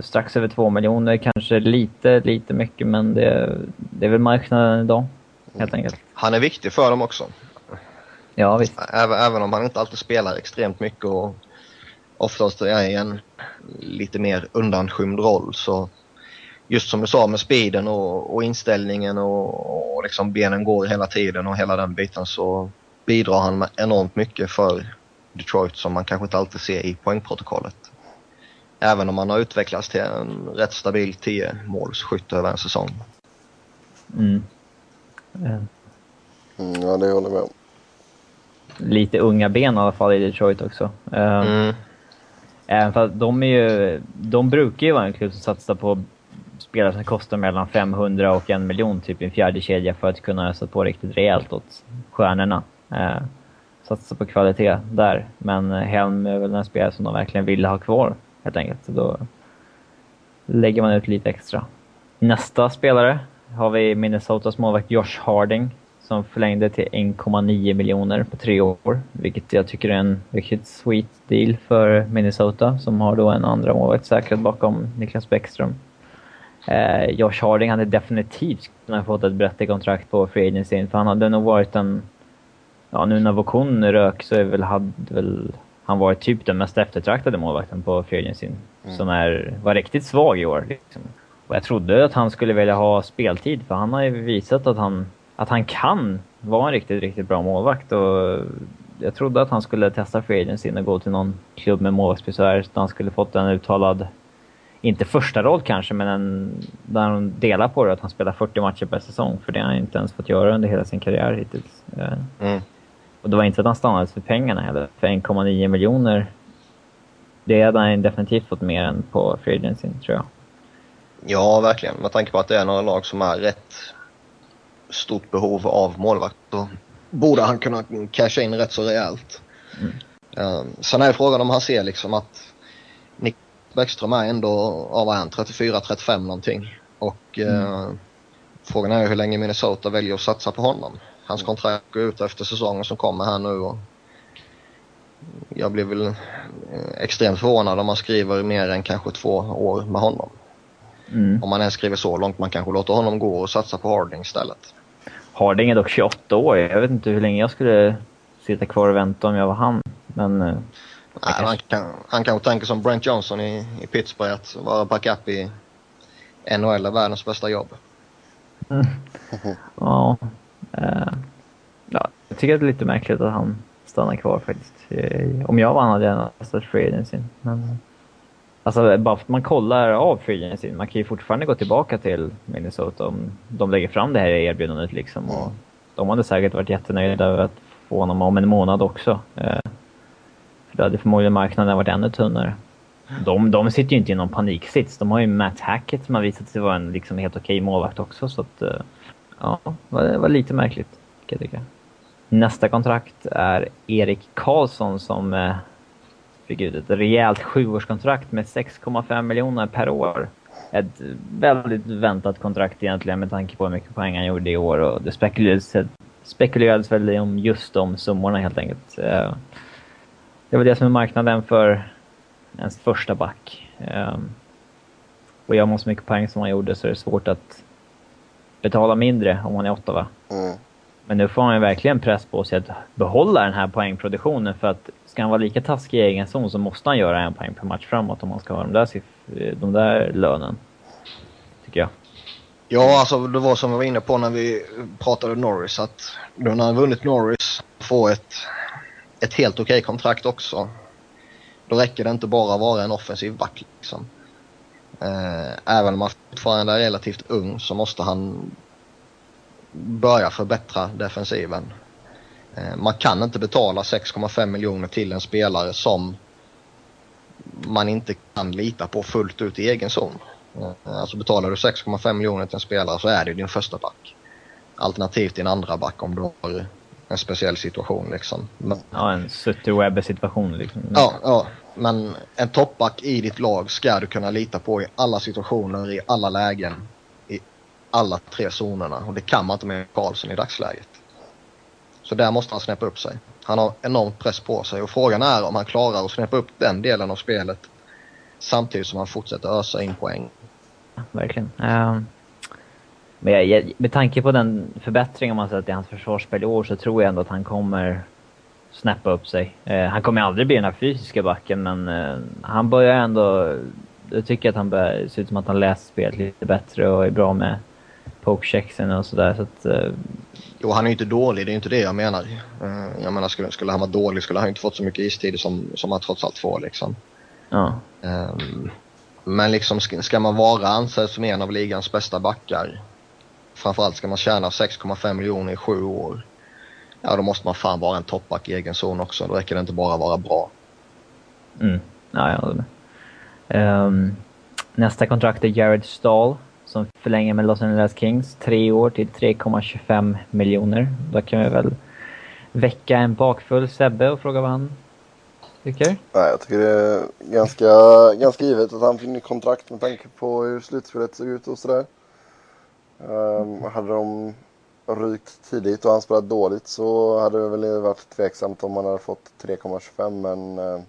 strax över två miljoner, kanske lite, lite mycket men det, det är väl marknaden idag, helt enkelt. Han är viktig för dem också. Ja, visst. Även, även om han inte alltid spelar extremt mycket och oftast är i en lite mer undanskymd roll så just som du sa med speeden och, och inställningen och, och liksom benen går hela tiden och hela den biten så bidrar han med enormt mycket för Detroit som man kanske inte alltid ser i poängprotokollet. Även om han har utvecklats till en rätt stabil 10 målsskytt över en säsong. Mm. Mm, ja, det håller jag med om. Lite unga ben i alla fall i Detroit också. Mm. Även för att de är ju, de brukar ju vara en klubb som satsar på spelare som kostar mellan 500 och en miljon typ i en fjärde kedja för att kunna ösa på riktigt rejält åt stjärnorna. Eh, satsa på kvalitet där. Men Helm är väl en spelare som de verkligen vill ha kvar helt enkelt. Så då lägger man ut lite extra. Nästa spelare har vi Minnesotas målvakt Josh Harding som förlängde till 1,9 miljoner på tre år. Vilket jag tycker är en riktigt sweet deal för Minnesota som har då en andra målvakt säkrad bakom Niklas Bäckström. Eh, Josh Harding hade definitivt kunnat fått ett bättre kontrakt på Free Agency för han hade nog varit en... Ja, nu när Vokon rök så är väl, hade väl han varit typ den mest eftertraktade målvakten på Free. Mm. Som är, var riktigt svag i år. Liksom. Och jag trodde att han skulle vilja ha speltid för han har ju visat att han, att han kan vara en riktigt, riktigt bra målvakt. Och jag trodde att han skulle testa Free och gå till någon klubb med målvaktsbesvär så han skulle fått en uttalad inte första roll kanske, men en, där han delar på det, att han spelar 40 matcher per säsong. För det har han inte ens fått göra under hela sin karriär hittills. Eh, mm. Och det var inte att han stannade för pengarna heller. För 1,9 miljoner, det hade han definitivt fått mer än på free agency, tror jag. Ja, verkligen. Med tanke på att det är några lag som är rätt stort behov av målvakt så borde han kunna casha in rätt så rejält. Mm. Um, sen är frågan om han ser liksom att Nick Bäckström är ändå, ja vad är han, 34-35 någonting. Och mm. eh, frågan är hur länge Minnesota väljer att satsa på honom. Hans kontrakt går ut efter säsongen som kommer här nu och jag blir väl eh, extremt förvånad om man skriver mer än kanske två år med honom. Mm. Om man ens skriver så långt man kanske låter honom gå och satsa på Harding istället. Harding är dock 28 år. Jag vet inte hur länge jag skulle sitta kvar och vänta om jag var han. Men eh, Nej, han, kan, han kanske tänker som Brent Johnson i, i Pittsburgh att vara backup i NHL är världens bästa jobb. Mm. ja. Uh, ja. Jag tycker det är lite märkligt att han stannar kvar faktiskt. Om jag var han hade jag nästan free agency. Men, alltså bara för att man kollar av free agency, man kan ju fortfarande gå tillbaka till Minnesota om de lägger fram det här erbjudandet liksom. Och de hade säkert varit jättenöjda över att få honom om en månad också. Uh, för då hade förmodligen marknaden varit ännu tunnare. De, de sitter ju inte i någon paniksits. De har ju Matt Hackett som har visat sig vara en liksom helt okej målvakt också. Så att, eh, ja, det var lite märkligt kan jag tycka. Nästa kontrakt är Erik Karlsson som eh, fick ut ett rejält sjuårskontrakt med 6,5 miljoner per år. Ett väldigt väntat kontrakt egentligen med tanke på hur mycket poäng han gjorde i år och det spekulerades, spekulerades väl om just de summorna helt enkelt. Eh, det var det som är marknaden för ens första back. Eh, och gör man så mycket poäng som han gjorde så är det svårt att betala mindre om man är Ottawa. Mm. Men nu får han ju verkligen press på sig att behålla den här poängproduktionen för att ska han vara lika taskig i egen zon så måste han göra en poäng per match framåt om han ska ha de där, de där lönen. Tycker jag. Ja, alltså det var som vi var inne på när vi pratade Norris att då när han vunnit Norris får ett, ett helt okej kontrakt också. Då räcker det inte bara att vara en offensiv back liksom. Eh, även om han fortfarande är relativt ung så måste han börja förbättra defensiven. Eh, man kan inte betala 6,5 miljoner till en spelare som man inte kan lita på fullt ut i egen zon. Eh, alltså betalar du 6,5 miljoner till en spelare så är det din första back. Alternativt din andra back om du har en speciell situation liksom. Men, ja, en Sutter situation liksom. Ja, ja. Men en toppback i ditt lag ska du kunna lita på i alla situationer, i alla lägen, i alla tre zonerna. Och det kan man inte med Karlsson i dagsläget. Så där måste han snäppa upp sig. Han har enormt press på sig och frågan är om han klarar att snäppa upp den delen av spelet samtidigt som han fortsätter ösa in poäng. verkligen. Um, men jag, med tanke på den förbättring man sett i hans försvarsspel i år så tror jag ändå att han kommer snappa upp sig. Uh, han kommer aldrig bli den här fysiska backen men uh, han börjar ändå... Jag tycker att han börjar se ut som att han läser spelet lite bättre och är bra med pokechecksen och sådär. Så att, uh, Jo, han är ju inte dålig, det är inte det jag menar. Jag menar, skulle, skulle han vara dålig skulle han inte fått så mycket istid som, som han trots allt får liksom. Ja. Um, men liksom ska, ska man vara ansedd som en av ligans bästa backar, framförallt ska man tjäna 6,5 miljoner i sju år, ja då måste man fan vara en toppback i egen zon också. Då räcker det inte bara vara bra. Mm. Ja, jag håller med. Um, nästa kontrakt är Jared Stahl som förlänger med Los Angeles Kings. Tre år till 3,25 miljoner. Då kan vi väl väcka en bakfull Sebbe och fråga vad han tycker. Nej, jag tycker det är ganska, ganska givet att han fick kontrakt med tanke på hur slutspelet såg ut och sådär. Um, hade de rykt tidigt och han spelat dåligt så hade det väl varit tveksamt om han hade fått 3,25 men uh,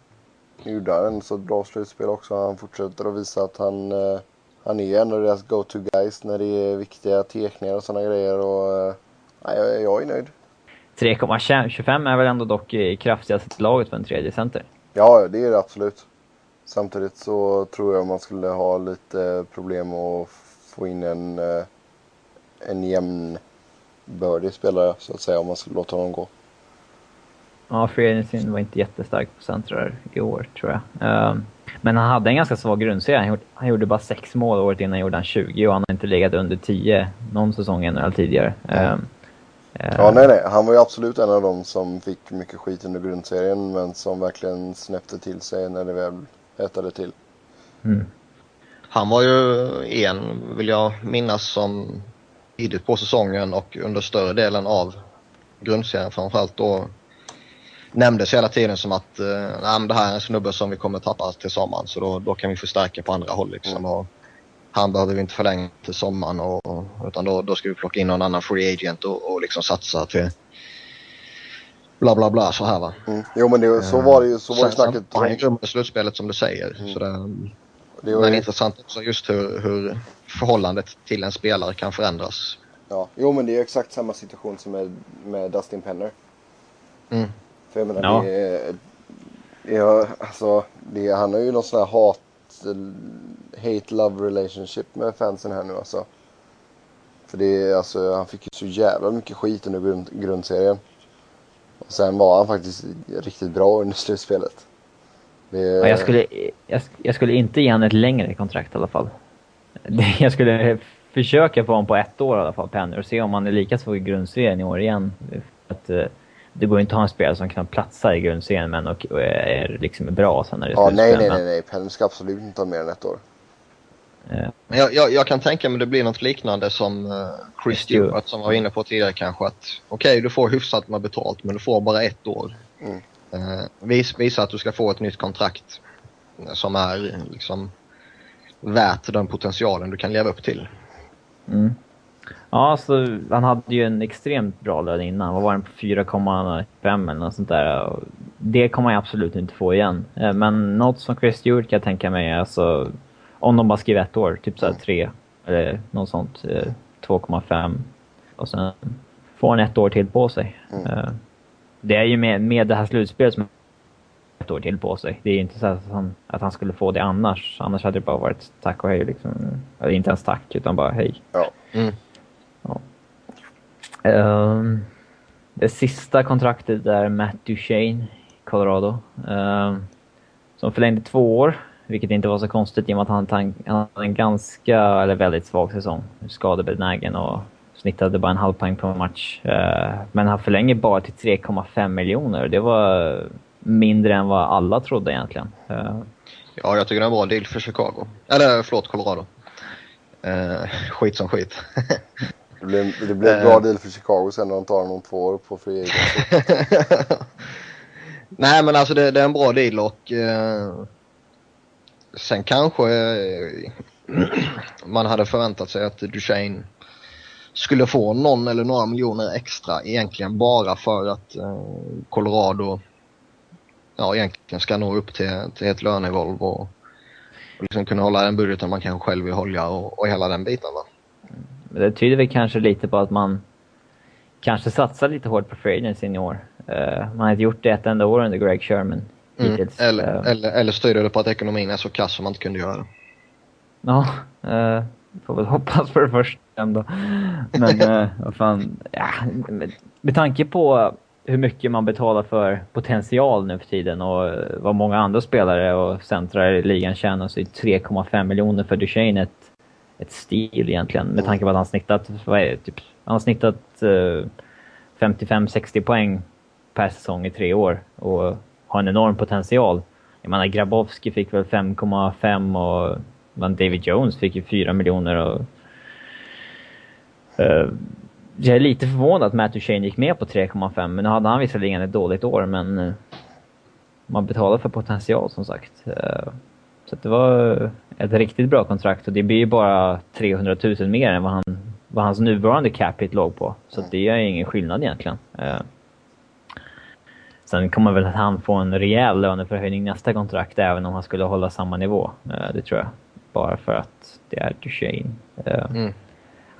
nu gjorde han en så bra slutspel också. Han fortsätter att visa att han uh, han är en av deras go-to guys när det är viktiga tekningar och sådana grejer. Och, uh, jag, jag är nöjd. 3,25 är väl ändå dock i kraftigaste laget för en tredje center? Ja, det är det absolut. Samtidigt så tror jag man skulle ha lite problem att få in en, eh, en jämnbördig spelare så att säga om man skulle låta honom gå. Ja, Frederiksen var inte jättestark på centrar i år tror jag. Um, men han hade en ganska svag grundserie. Han gjorde, han gjorde bara sex mål året innan gjorde han 20 och han har inte legat under 10 någon säsong än eller tidigare. Um, Ja, nej, nej. Han var ju absolut en av dem som fick mycket skit under grundserien men som verkligen snäppte till sig när det väl hettade till. Mm. Han var ju en, vill jag minnas, som tidigt på säsongen och under större delen av grundserien framförallt då nämndes hela tiden som att eh, det här är en snubbe som vi kommer tappa till sommaren så då, då kan vi förstärka på andra håll liksom. Mm. Och han behöver vi inte förlänga till sommaren och, utan då, då ska vi plocka in någon annan free agent och, och liksom satsa till bla bla bla så här va. Mm. Jo men det, så var det ju, så var det snacket. Han grym i slutspelet som du säger. Mm. Så det, det men ju... intressant också just hur, hur förhållandet till en spelare kan förändras. Ja, jo men det är exakt samma situation som med, med Dustin Penner. Mm. För jag menar, ja. det är, ja, alltså, det, han har ju någon sån här hat hate-love relationship med fansen här nu alltså. För det är alltså, han fick ju så jävla mycket skit under grund, grundserien. Och sen var han faktiskt riktigt bra under slutspelet. Det... Ja, jag, skulle, jag, jag, skulle inte ge honom ett längre kontrakt i alla fall. Jag skulle försöka få honom på ett år i alla fall, Penner, och se om han är lika svår i grundserien i år igen. Att, eh, det går inte att ha en spelare som kan platsa i grundserien men och, och är liksom bra sen när det är Ja, nej, nej, nej, nej. Penner ska absolut inte ha mer än ett år. Men jag, jag, jag, kan tänka mig det blir något liknande som Chris Stewart som var inne på tidigare kanske att okej okay, du får hyfsat med betalt men du får bara ett år. Mm. Eh, vis, visa att du ska få ett nytt kontrakt som är liksom värt den potentialen du kan leva upp till. Mm. Ja, så han hade ju en extremt bra lön innan. Vad var den på 4,5 eller något sånt där. Det kommer han absolut inte få igen. Eh, men något som Chris Stewart kan jag tänka mig är alltså om de bara skriver ett år, typ såhär tre eller något sånt. 2,5 eh, och sen får han ett år till på sig. Mm. Det är ju med, med det här slutspelet som ett år till på sig. Det är inte så att han, att han skulle få det annars. Annars hade det bara varit tack och hej liksom. Eller inte ens tack, utan bara hej. Ja. Mm. ja. Um, det sista kontraktet är Matt Duchene, Colorado. Um, som förlängde två år, vilket inte var så konstigt i och med att han, han hade en ganska, eller väldigt svag säsong. Skadebenägen och snittade bara en halv poäng per match. Uh, men han förlänger bara till 3,5 miljoner. Det var mindre än vad alla trodde egentligen. Uh, ja, jag tycker det är en bra deal för Chicago. Eller förlåt, Colorado. Uh, skit som skit. det blir, det blir en bra deal för Chicago sen när de tar honom två år på free Nej men alltså det, det, är en bra deal och uh, sen kanske uh, man hade förväntat sig att Duchene skulle få någon eller några miljoner extra egentligen bara för att uh, Colorado ja, egentligen ska nå upp till, till ett lönegolv och, och liksom kunna hålla den budgeten man kanske själv vill hålla och, och hela den biten. Va? Det tyder väl kanske lite på att man kanske satsar lite hårt på free agency i år. Uh, man har inte gjort det ett enda år under Greg Sherman. Mm. Eller, uh, eller, eller styr det på att ekonomin är så kass som man inte kunde göra det. Ja, uh, får väl hoppas för det första ändå. Men uh, vad fan, ja, med, med tanke på hur mycket man betalar för potential nu för tiden och vad många andra spelare och centrar i ligan tjänar så är 3,5 miljoner för Duchene ett, ett stil egentligen. Med tanke på att han snittat, vad är det, typ, han har snittat uh, 55-60 poäng per säsong i tre år och har en enorm potential. Jag menar Grabowski fick väl 5,5 och men David Jones fick ju 4 miljoner och uh, jag är lite förvånad att Matt Duchene gick med på 3,5 men nu hade han visserligen ett dåligt år men uh, man betalar för potential som sagt. Uh, så det var ett riktigt bra kontrakt och det blir ju bara 300 000 mer än vad, han, vad hans nuvarande cap hit låg på. Så det är ingen skillnad egentligen. Uh, sen kommer väl han få en rejäl löneförhöjning nästa kontrakt även om han skulle hålla samma nivå. det tror jag. Bara för att det är Duchene. Mm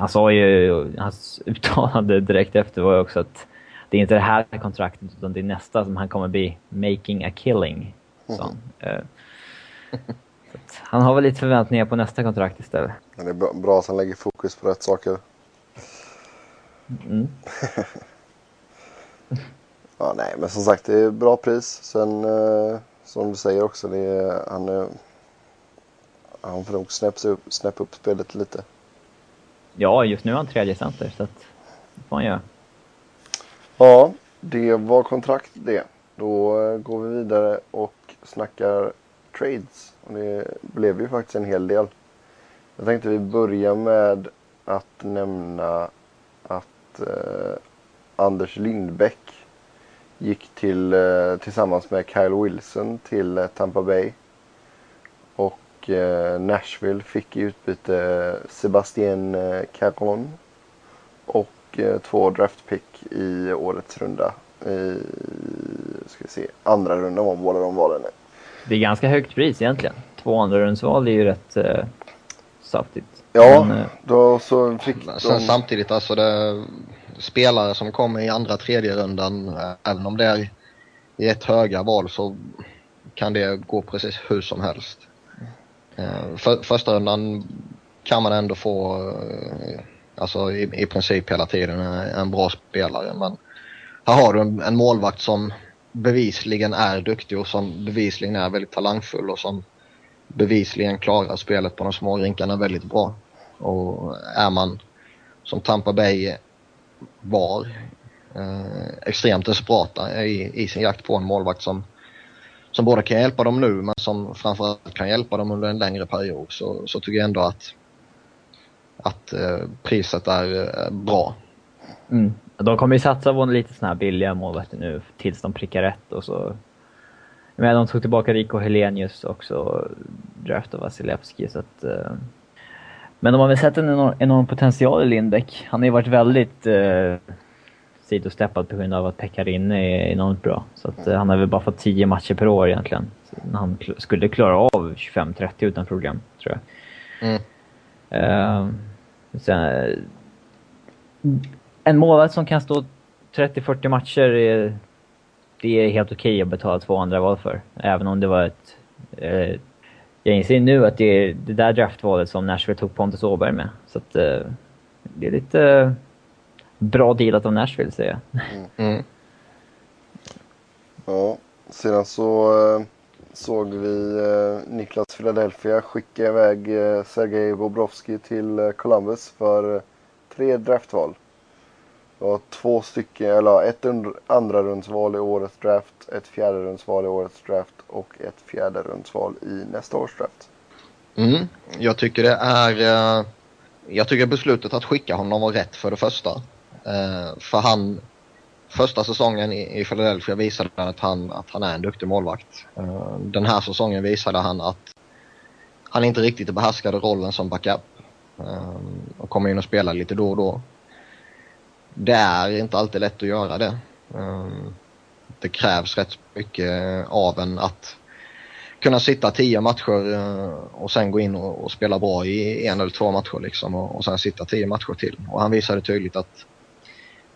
han sa ju, hans uttalande direkt efter var ju också att det är inte det här kontraktet utan det är nästa som han kommer bli making a killing. Så, mm. så han har väl lite förväntningar på nästa kontrakt istället. Men det är bra att han lägger fokus på rätt saker. Mm. ja, nej, men som sagt det är bra pris. Sen eh, som du säger också, det är, han, är, han får nog snäppa upp, snäppa upp spelet lite. Ja, just nu är han tredje center så att det får han göra. Ja, det var kontrakt det. Då eh, går vi vidare och snackar trades. Och det blev ju faktiskt en hel del. Jag tänkte vi börjar med att nämna att eh, Anders Lindbäck gick till, eh, tillsammans med Kyle Wilson till eh, Tampa Bay. Och eh, Nashville fick i utbyte Sebastien eh, Caron och eh, två draftpick i årets runda. I ska vi se, andra rundan var båda de valen. Det är ganska högt pris egentligen. Två andra rundsval är ju rätt eh, saftigt. Ja, Men, då så fick de... Samtidigt alltså det spelare som kommer i andra, tredje rundan, även om det är i ett höga val så kan det gå precis hur som helst. Eh, för, första rundan kan man ändå få, eh, alltså i, i princip hela tiden, en, en bra spelare. Men här har du en, en, målvakt som bevisligen är duktig och som bevisligen är väldigt talangfull och som bevisligen klarar spelet på de små rinkarna väldigt bra. Och är man som Tampa Bay var eh, extremt desperata i, i sin jakt på en målvakt som som både kan hjälpa dem nu men som framförallt kan hjälpa dem under en längre period så, så tycker jag ändå att, att eh, priset är eh, bra. Mm. De kommer ju satsa på lite sådana här billiga målvakter nu tills de prickar rätt och så... Men de tog tillbaka Rico Helenius också, draftade Vasilevski så att... Eh... Men de har väl sett en enorm, enorm potential i Lindbäck. Han har ju varit väldigt eh, uh, sidosteppad på grund av att Pekarinne är enormt bra. Så att, uh, han har väl bara fått 10 matcher per år egentligen. Så han skulle klara av 25-30 utan problem, tror jag. Mm. Uh, sen, en målvakt som kan stå 30-40 matcher, är, det är helt okej okay att betala två andra val för. Även om det var ett... Eh, jag inser nu att det är det där draftvalet som Nashville tog Pontus Åberg med. Så att, eh, det är lite eh, bra dealat av Nashville, säger jag. Mm. Mm. Ja, sedan så eh, såg vi eh, Niklas Philadelphia skicka iväg eh, Sergej Bobrovski till Columbus för tre draftval. Det var två stycken, eller ett andra rundsval i årets draft, ett fjärde rundsval i årets draft och ett fjärde rundsval i nästa års draft. Mm. Jag tycker det är... Jag tycker beslutet att skicka honom var rätt för det första. Eh, för han... Första säsongen i Philadelphia visade att han, att han är en duktig målvakt. Eh, den här säsongen visade han att han inte riktigt behärskade rollen som backup. Eh, och kom in och spelade lite då och då det är inte alltid lätt att göra det. Eh, det krävs rätt mycket av en att kunna sitta tio matcher eh, och sen gå in och, spela bra i en eller två matcher liksom och, och sen sitta tio matcher till. Och han visade tydligt att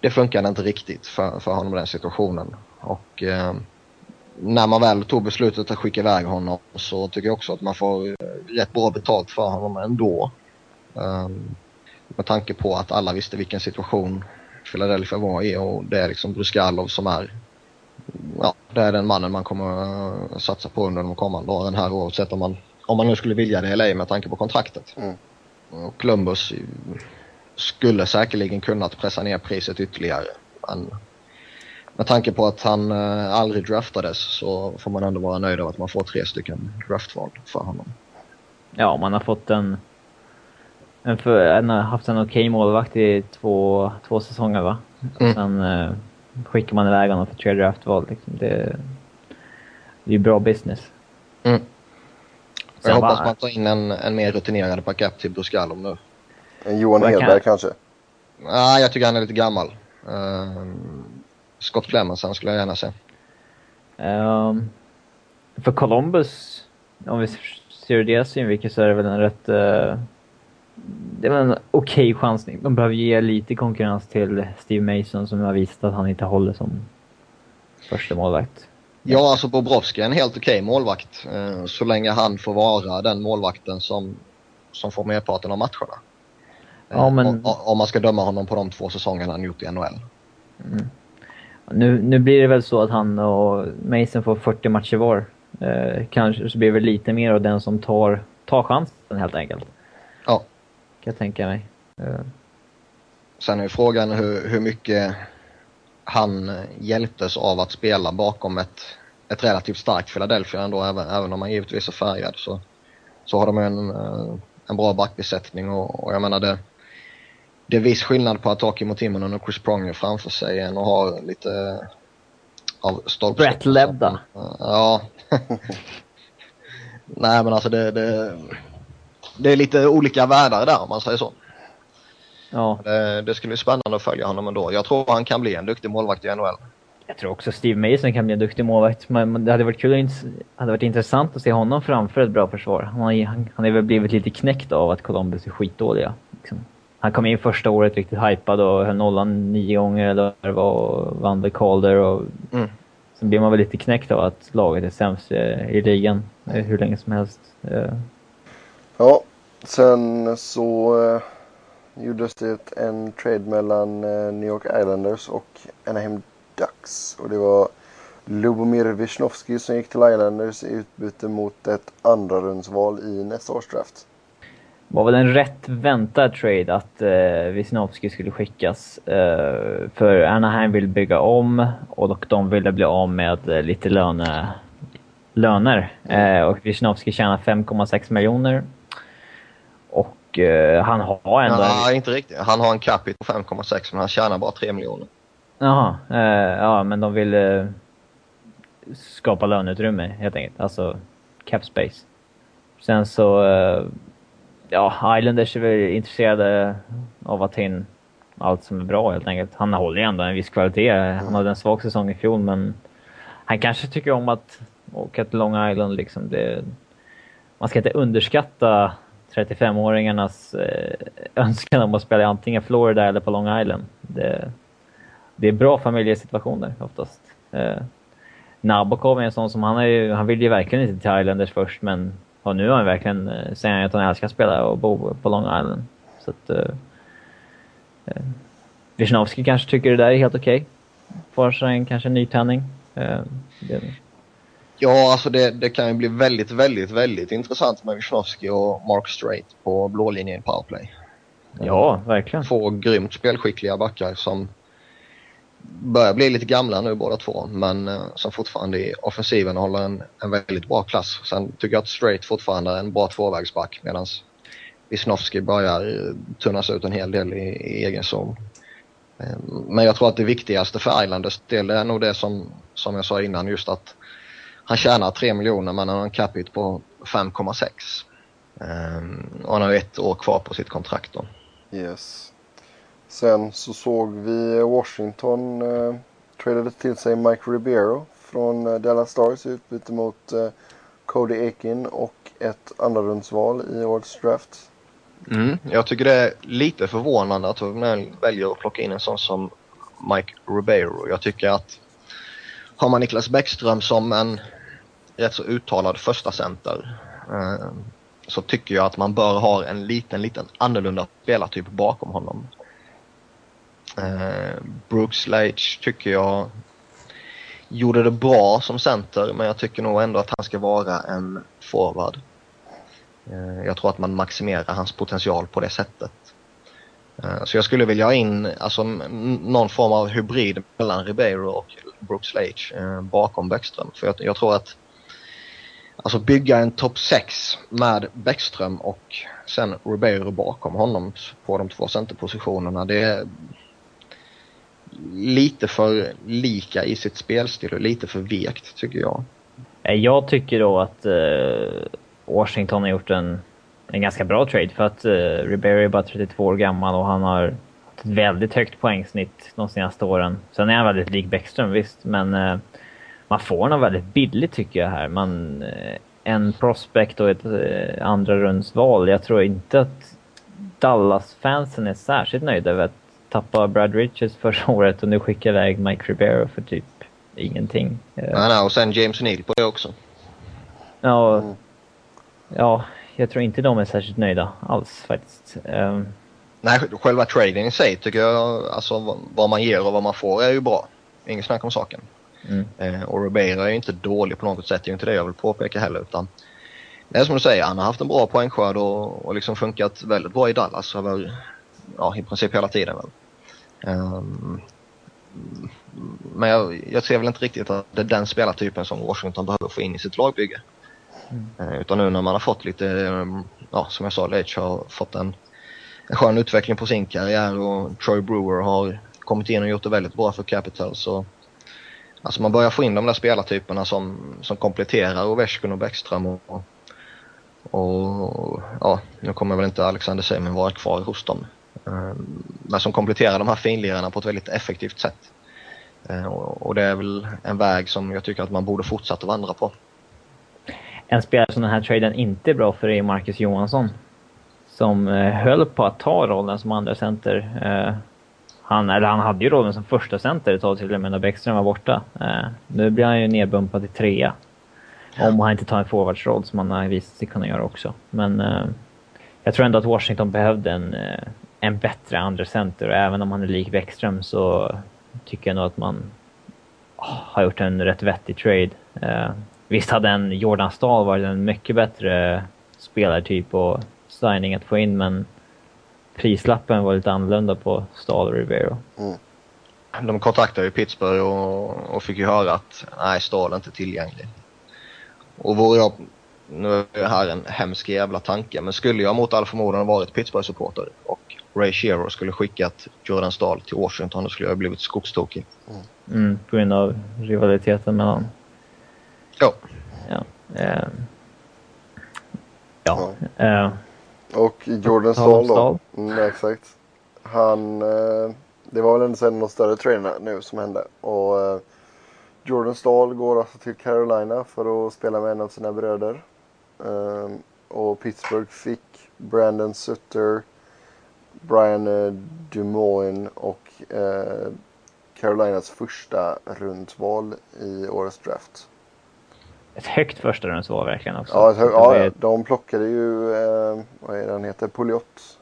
det funkade inte riktigt för, för honom i den situationen. Och eh, när man väl tog beslutet att skicka iväg honom så tycker jag också att man får eh, rätt bra betalt för honom ändå. Eh, med tanke på att alla visste vilken situation Philadelphia var i och det är liksom Bruskalov som är ja, det är den mannen man kommer att satsa på under de kommande åren här oavsett om man, om man nu skulle vilja det eller ej med tanke på kontraktet. Mm. Och Columbus skulle säkerligen kunnat pressa ner priset ytterligare. Men med tanke på att han äh, aldrig draftades så får man ändå vara nöjd av att man får tre stycken draftval för honom. Ja, man har fått en en, för, en haft en okej okay målvakt i två, två säsonger va? Mm. Sen eh, skickar man iväg honom för tre draftval. Liksom. Det, det är bra business. Mm. Jag hoppas bara... man tar in en, en mer rutinerad backup till Bruskalov nu. En Johan Hedberg kan... kanske? Nej, ah, jag tycker han är lite gammal. Uh, Scott Clemmensen skulle jag gärna se. Um, för Columbus, om vi ser ur deras synvinkel så är det väl en rätt uh, det var en okej okay chansning. De behöver ge lite konkurrens till Steve Mason som har visat att han inte håller som första målvakt. Ja, alltså Bobrovski är en helt okej okay målvakt. Eh, så länge han får vara den målvakten som, som får merparten av matcherna. Ja, men... om, om man ska döma honom på de två säsongerna han gjort i NHL. Mm. Nu, nu blir det väl så att han och Mason får 40 matcher var. Eh, kanske så blir det lite mer av den som tar, tar chansen helt enkelt. Ja kan jag tänka mig. Uh. Sen är frågan hur, hur mycket han hjälptes av att spela bakom ett, ett relativt starkt Philadelphia ändå, även, även om han givetvis är färgad så, så har de en, eh, en bra backbesättning och, och jag menar det, det är viss skillnad på att ha Kimmo Timonen och Chris Pronger framför sig än att ha lite av stolpskott. Brett Lebda. Ja. Nej men alltså det, det, det är lite olika världar där om man säger så. Ja. Det, det skulle bli spännande att följa honom ändå. Jag tror han kan bli en duktig målvakt i NHL. Jag tror också Steve Mason kan bli en duktig målvakt. Men det hade varit kul hade varit intressant att se honom framför ett bra försvar. Han har, han, han har väl blivit lite knäckt av att Columbus är skitdåliga. Liksom. Han kom in första året riktigt hypad och höll nollan nio gånger eller vad det var och vann The Calder och mm. Sen blir man väl lite knäckt av att laget är sämst i ligan hur länge som helst. Ja, sen så eh, gjordes det en trade mellan eh, New York Islanders och Anaheim Ducks. Och det var Lubomir Wisnowski som gick till Islanders i utbyte mot ett andra rundsval i nästa års draft. Var väl en rätt väntad trade att eh, Wisnowski skulle skickas. Eh, för Anaheim vill bygga om och de ville bli av med eh, lite löne, löner. Mm. Eh, och Wisnowski tjänar 5,6 miljoner Och uh, han har ändå... En... inte riktigt. Han har en capita på 5,6 men han tjänar bara 3 miljoner. Jaha. Uh, ja, men de vill uh, skapa löneutrymme helt enkelt. Alltså cap space. Sen så ja, Islanders är väl intresserade av att ta in allt som är bra helt enkelt. Han håller ju ändå en viss kvalitet. Han hade en svag säsong i fjol men han kanske tycker om att åka till Long Island liksom. Det, man ska inte underskatta 35-åringarnas eh, önskan om att spela antingen Florida eller på Long Island. Det, det är bra familjesituationer oftast. Eh, Nabokov är en sån som han, är ju, han vill ju verkligen inte till Islanders först men och nu har han verkligen, eh, säger han att han älskar att spela och bo på Long Island. Så att, eh, eh, Wisnowski kanske tycker det där är helt okej. Okay. Får sig en kanske nytändning. Eh, Ja, alltså det, det kan ju bli väldigt, väldigt, väldigt intressant med Wisnowski och Mark Strait på blålinjen i powerplay. Ja, verkligen. Två grymt spelskickliga backar som börjar bli lite gamla nu båda två men eh, som fortfarande i offensiven håller en, en väldigt bra klass. Sen tycker jag att Straight fortfarande är en bra tvåvägsback medan Wisnowski börjar eh, tunnas ut en hel del i, i egen zon. Eh, men jag tror att det viktigaste för Islanders del är nog det som, som jag sa innan just att han tjänar 3 miljoner men han har en capita på 5,6. Um, ehm, och han har ett år kvar på sitt kontrakt då. Yes. Sen så såg vi Washington eh, tradade till sig Mike Ribeiro från uh, Dallas Stars i utbyte mot eh, Cody Ekin och ett andrarumsval i årets draft. Mm, jag tycker det är lite förvånande att man väljer att plocka in en sån som Mike Ribeiro. Jag tycker att har man Niklas Bäckström som en rätt så uttalad första center eh, så tycker jag att man bör ha en liten, liten annorlunda spelartyp bakom honom. Eh, Brooks Leitch tycker jag gjorde det bra som center men jag tycker nog ändå att han ska vara en forward. Eh, jag tror att man maximerar hans potential på det sättet. Eh, så jag skulle vilja ha in alltså, någon form av hybrid mellan Ribeiro och Brooks Leitch eh, bakom Bäckström. För jag, jag, tror att alltså bygga en topp 6 med Bäckström och sen Ribeiro bakom honom på de två centerpositionerna. Det är lite för lika i sitt spelstil och lite för vekt tycker jag. Eh, jag tycker då att uh, Washington har gjort en en ganska bra trade för att eh, uh, Ribery är bara 32 år gammal och han har ett väldigt högt poängsnitt de senaste åren. Sen är han väldigt lik Bäckström visst, men uh, man får honom väldigt billigt tycker jag här. Man, uh, en prospect och ett uh, andra rundsval. Jag tror inte att Dallas-fansen är särskilt nöjda över att tappa Brad Richards förra året och nu skicka iväg Mike Ribeiro för typ ingenting. Nej, nej, och sen James Neal på det också. Ja, mm. ja jag tror inte de är särskilt nöjda alls faktiskt. Um... Nej, själva trading i sig tycker jag, alltså vad man ger och vad man får är ju bra. Inget snack om saken. Mm. Eh, och Ribeiro är ju inte dålig på något sätt, det är ju inte det jag vill påpeka heller utan det är som du säger, han har haft en bra poängskörd och, och liksom funkat väldigt bra i Dallas över, ja i princip hela tiden väl. Um, men jag, jag ser väl inte riktigt att det är den spelartypen som Washington behöver få in i sitt lagbygge. Mm. Utan nu när man har fått lite, ehm, ja som jag sa, Leitch har fått en, en skön utveckling på sin karriär och Troy Brewer har kommit in och gjort det väldigt bra för Capital så Alltså man börjar få in de där spelartyperna som, som kompletterar Ovechkin och Bäckström och, och, och ja, nu kommer väl inte Alexander Semin vara kvar hos dem. Ehm, men som kompletterar de här finlirarna på ett väldigt effektivt sätt. Ehm, och det är väl en väg som jag tycker att man borde fortsätta vandra på. En spelare som den här traden inte är bra för är Marcus Johansson. Som eh, höll på att ta rollen som andra center. Eh, han, eller han hade ju rollen som första center ett tag till och med när Bäckström var borta. Eh, nu blir han ju nedbumpad till trea. Om han inte tar en forwardsroll som han har visat sig kunna göra också. Men eh, jag tror ändå att Washington behövde en, en bättre andra center och även om han är lik Bäckström så tycker jag nog att man ah, har gjort en rätt vettig trade. Eh, Visst hade en Jordan Stahl varit en mycket bättre spelartyp och signing att få in, men prislappen var lite annorlunda på Stahl och Rivero. Mm. De kontaktade ju Pittsburgh och, och, fick ju höra att nej, Stahl är inte tillgänglig. Och vore jag nu är det här en hemsk jävla tanke, men skulle jag mot all förmodan varit Pittsburgh-supporter och Ray Shero skulle skickat Jordan Stahl till Washington, då skulle jag ha blivit skogstokig. Mm, på grund av rivaliteten mellan... Ja. Ja. Eh, ja. Eh, Och Jordan Stahl då. Mm, exakt. Han, eh, det var väl ändå en av de större traderna nu som hände. Och eh, Jordan Stahl går alltså till Carolina för att spela med en av sina bröder. Eh, och Pittsburgh fick Brandon Sutter, Brian eh, Dumoulin och eh, Carolinas första rundsval i årets draft. ett högt första rundsval verkligen också. Ja, ett hö- Det var ja, de plockade ju, eh, vad är det han heter, Pouliot.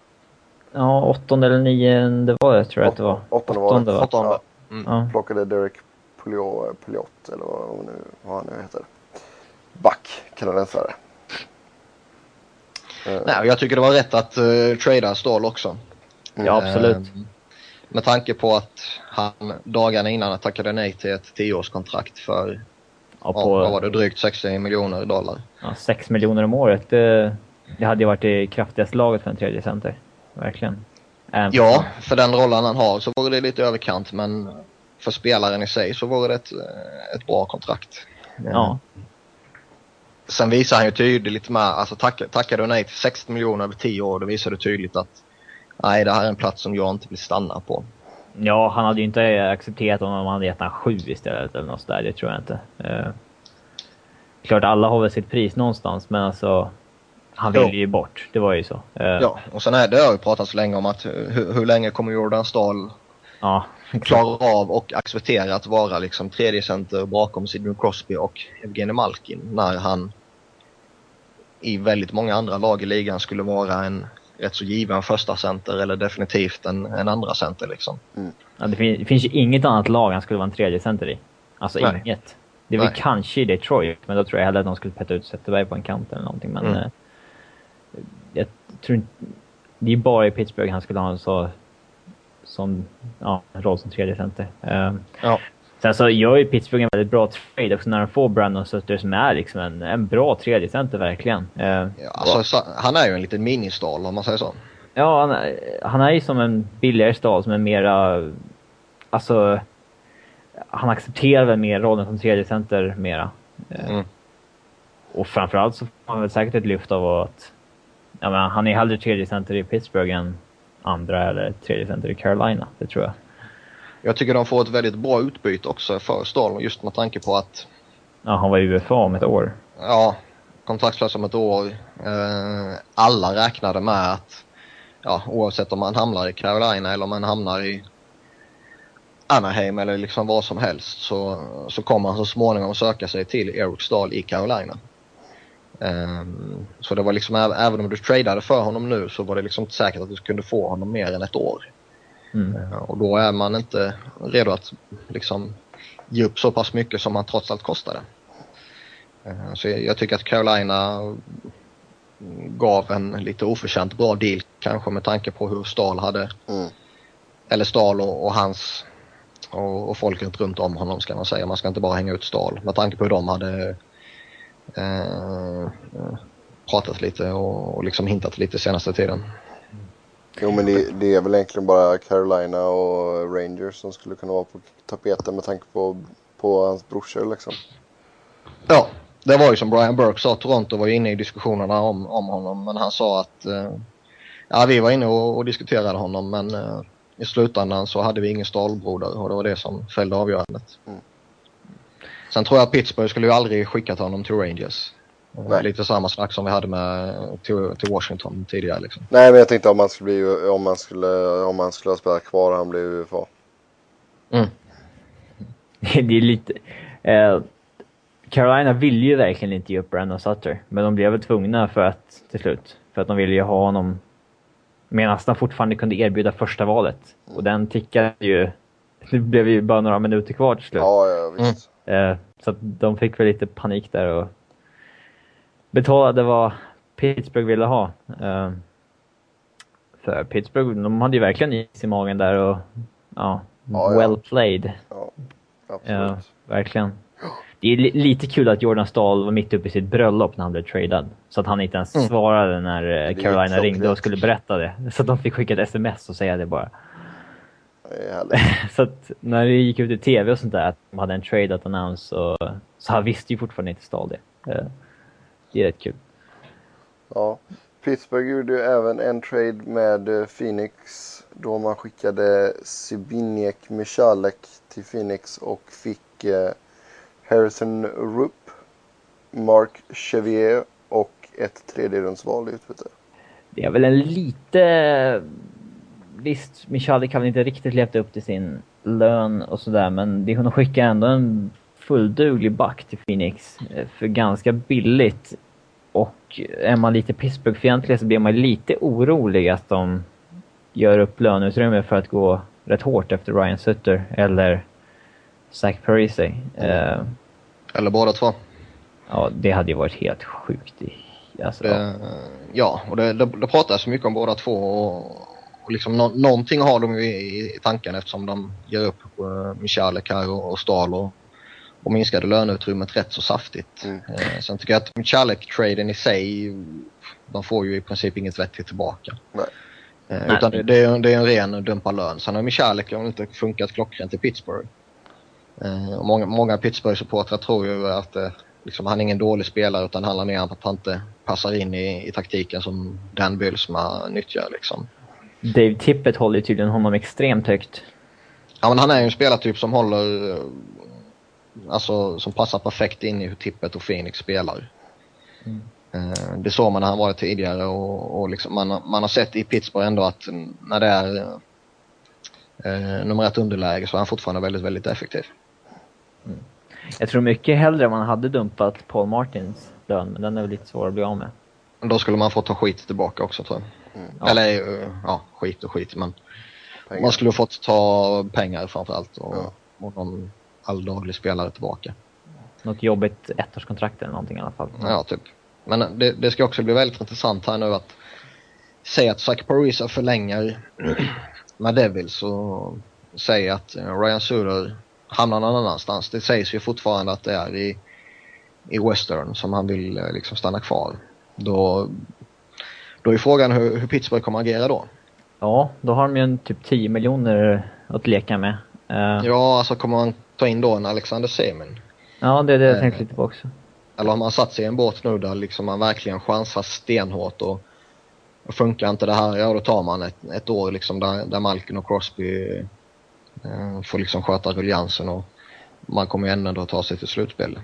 ja, åttonde eller nionde var det tror jag att det var. Åttonde var det. Åttonde. Ja. Mm. Ja. plockade Derek Pouliot, Pouliot eller vad, nu, vad han nu heter. Back, kanadensare. Nej, jag tycker det var rätt att uh, trada Stahl också. Ja, absolut. Ehm, med tanke på att han dagarna innan tackade nej till ett tioårskontrakt för, Ja, ja, vad var på det, drygt 60 miljoner dollar. ja, 6 miljoner om året. Det, det hade ju varit det kraftigaste laget för en tredje center. Verkligen. Även Ja, för den rollen han har så vore det lite överkant men för spelaren i sig så vore det ett, eh, ett bra kontrakt. Ja. Sen visar han ju tydligt med, alltså tack, tackar du nej till 60 miljoner över 10 år, då visar du tydligt att nej, det här är en plats som jag inte vill stanna på. Ja, han hade ju inte accepterat om man hade gett han sju istället eller något sådär. Det tror jag inte. Eh, klart, alla har väl sitt pris någonstans, men alltså... Han ville ju bort. Det var ju så. Eh, Ja, och sen är det har ju pratats så länge om att hur, hur länge kommer Jordan Stahl ja. klara av och acceptera att vara liksom tredje center bakom Sidney Crosby och Evgeny Malkin när han i väldigt många andra lag i ligan skulle vara en rätt så given första center eller definitivt en, en andra center liksom. Ja, det, fin- det finns ju inget annat lag han skulle vara en tredje center i. Alltså Nej. inget. Det är väl Nej. kanske i Detroit, men då tror jag hellre att de skulle peta ut Zetterberg på en kant eller någonting. Men Mm. eh, jag tror inte... Det är bara i Pittsburgh han skulle ha en så, sån ja, roll som tredje center. Eh, Ja. Sen så gör ju Pittsburgh en väldigt bra trade också när de får Brandon Sutter som är liksom en, en bra tredje center verkligen. Eh, Ja, alltså, så, han är ju en liten ministal om man säger så. Ja, han, är- han är ju som en billigare stad som är mera... Alltså... Han accepterar väl mer rollen som tredje center mera. Eh, Mm. Och framförallt så får man väl säkert ett lyft av att... Ja, men han är hellre tredje center i Pittsburgh än andra eller tredje center i Carolina. Det tror jag. Jag tycker de får ett väldigt bra utbyte också för Stahl just med tanke på att Ja, han var i UFA om ett år. ja, kontraktslös om ett år. Eh, alla räknade med att ja, oavsett om man hamnar i Carolina eller om man hamnar i Anaheim eller liksom vad som helst så, så kommer han så småningom söka sig till Eric Stahl i Carolina. Ehm, så det var liksom, även om du tradade för honom nu så var det liksom inte säkert att du kunde få honom mer än ett år. Mm. Eh, Och då är man inte redo att liksom ge upp så pass mycket som man trots allt kostade. Eh, Så jag tycker att Carolina gav en lite oförtjänt bra deal kanske med tanke på hur Stahl hade, Mm. eller Stahl och, och hans och, och folket runt om honom ska man säga. Man ska inte bara hänga ut Stahl. Med tanke på hur de hade eh, eh, pratat lite och, och liksom hintat lite senaste tiden. Jo men det, det är väl egentligen bara Carolina och Rangers som skulle kunna vara på tapeten med tanke på, på hans brorsor liksom. Ja, det var ju som Brian Burke sa, Toronto var ju inne i diskussionerna om, om honom men han sa att eh, ja, vi var inne och, och diskuterade honom men eh, i slutändan så hade vi ingen Stahlbroder och det var det som fällde avgörandet. Mm. Sen tror jag att Pittsburgh skulle ju aldrig skickat honom till Rangers. Eh, Nej. Lite samma snack som vi hade med till, till Washington tidigare liksom. Nej men jag tänkte om han skulle bli, om han skulle, om han skulle ha spelat kvar och han blev UFA. Mm. det är lite... Eh, Carolina ville ju verkligen inte ge upp Brandon Sutter, men de blev väl tvungna för att, till slut. För att de ville ju ha honom medan de fortfarande kunde erbjuda första valet. Och den tickade ju... Det blev ju bara några minuter kvar till slut. Ja, ja visst. Eh, så att de fick väl lite panik där och betalade vad Pittsburgh ville ha. Eh, för Pittsburgh, de hade ju verkligen is i magen där och ja, Ja, ja. well played. Ja, Ja, verkligen. det är li lite kul att Jordan Stahl var mitt uppe i sitt bröllop när han blev tradad. Så att han inte ens Mm. svarade när eh, Carolina ringde och skulle berätta det. Så att de fick skicka ett sms och säga det bara. Det. Så att när det gick ut i tv och sånt där att de hade en trade att announce och, så han visste ju fortfarande inte Stahl det. Det är rätt kul. Ja. Pittsburgh gjorde ju även en trade med eh, Phoenix då man skickade Sibiniek Michalek till Phoenix och fick eh, Harrison Rupp, Mark Chevier och ett tredjerumsval i utbyte. Det är väl en lite... Visst, Michalik har väl inte riktigt levt upp till sin lön och sådär, men det hon skickar ändå en fullduglig back till Phoenix eh, för ganska billigt. Och är man lite Pittsburgh-fientlig så blir man lite orolig att de gör upp löneutrymme för att gå rätt hårt efter Ryan Sutter eller Zach Parise. Eh, Eller båda två. ja, det hade ju varit helt sjukt. i- Alltså, Det, ja, och det, det, det pratas mycket om båda två och, och liksom nå, någonting har de ju i, i tanken eftersom de ger upp uh, Michalek här och, och Stahl och, och minskade löneutrymmet rätt så saftigt. Mm. Eh, sen tycker jag att Michalek-traden i sig, de får ju i princip inget vettigt tillbaka. Nej. Eh, Nej. utan det, det, är, det är en ren dumpad lön. Sen har Michalek har inte funkat klockrent i Pittsburgh. Eh, och många, många Pittsburgh-supportrar tror ju att liksom, han är ingen dålig spelare utan handlar mer om att han inte passar in i, i taktiken som Dan Bylsma nyttjar. Liksom. Dave Tippett håller tydligen honom extremt högt. Ja, men han är ju en spelartyp som håller, alltså som passar perfekt in i hur Tippet och Phoenix spelar. Mm. Eh, Det såg man när han var tidigare och, och liksom man, har- man har sett i Pittsburgh ändå att när det är eh, nummer ett underläge så är han fortfarande väldigt, väldigt effektiv. Jag tror mycket hellre man hade dumpat Paul Martins lön, men den är väl lite svår att bli av med. Då skulle man få ta skit tillbaka också tror jag. Mm. Eller eh, ja, skit och skit men Pengar. man skulle fått ta pengar framförallt och, Ja. och någon alldaglig spelare tillbaka. Något jobbigt ettårskontrakt eller någonting i alla fall. Ja, typ. Men det, det ska också bli väldigt intressant här nu att säga att Zach Parisa förlänger med Devils och säga att eh, Ryan Suter hamnar någon annanstans. Det sägs ju fortfarande att det är i, i Western som han vill eh, liksom stanna kvar. Då, då är frågan hur, hur Pittsburgh kommer agera då. Ja, då har de ju en typ 10 miljoner att leka med. Eh, Ja, alltså kommer man ta in då en Alexander Semin? ja, det är det jag Eh. tänkte lite på också. Eller har man satt sig i en båt nu där liksom man verkligen chansar stenhårt och, och funkar inte det här, ja då tar man ett, ett år liksom där, där Malkin och Crosby eh, får liksom sköta ruljansen och man kommer ju ändå att ta sig till slutspel.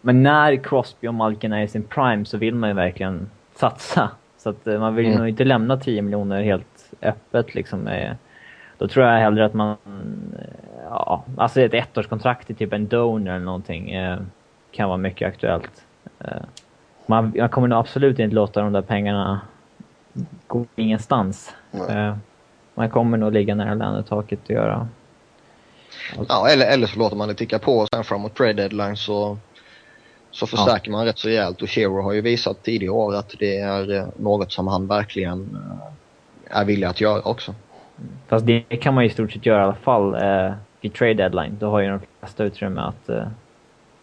Men när Crosby och Malkin är i sin prime så vill man ju verkligen satsa. Så att eh, man vill ju Mm. nog inte lämna 10 miljoner helt öppet liksom. eh. Då tror jag hellre att man, eh, ja, alltså ett ettårskontrakt i typ en donor eller någonting eh, kan vara mycket aktuellt. Eh, man, man kommer nog absolut inte låta de där pengarna gå ingenstans. Eh, man kommer nog ligga nära lönetaket och göra Ja, eller, eller så låter man det ticka på och sen framåt trade deadline så, så förstärker man rätt så rejält och Shero har ju visat tidigare år att det är eh, något som han verkligen eh, är villig att göra också. Fast det kan man ju i stort sett göra i alla fall eh, vid trade deadline. Då har ju de flesta utrymme att eh,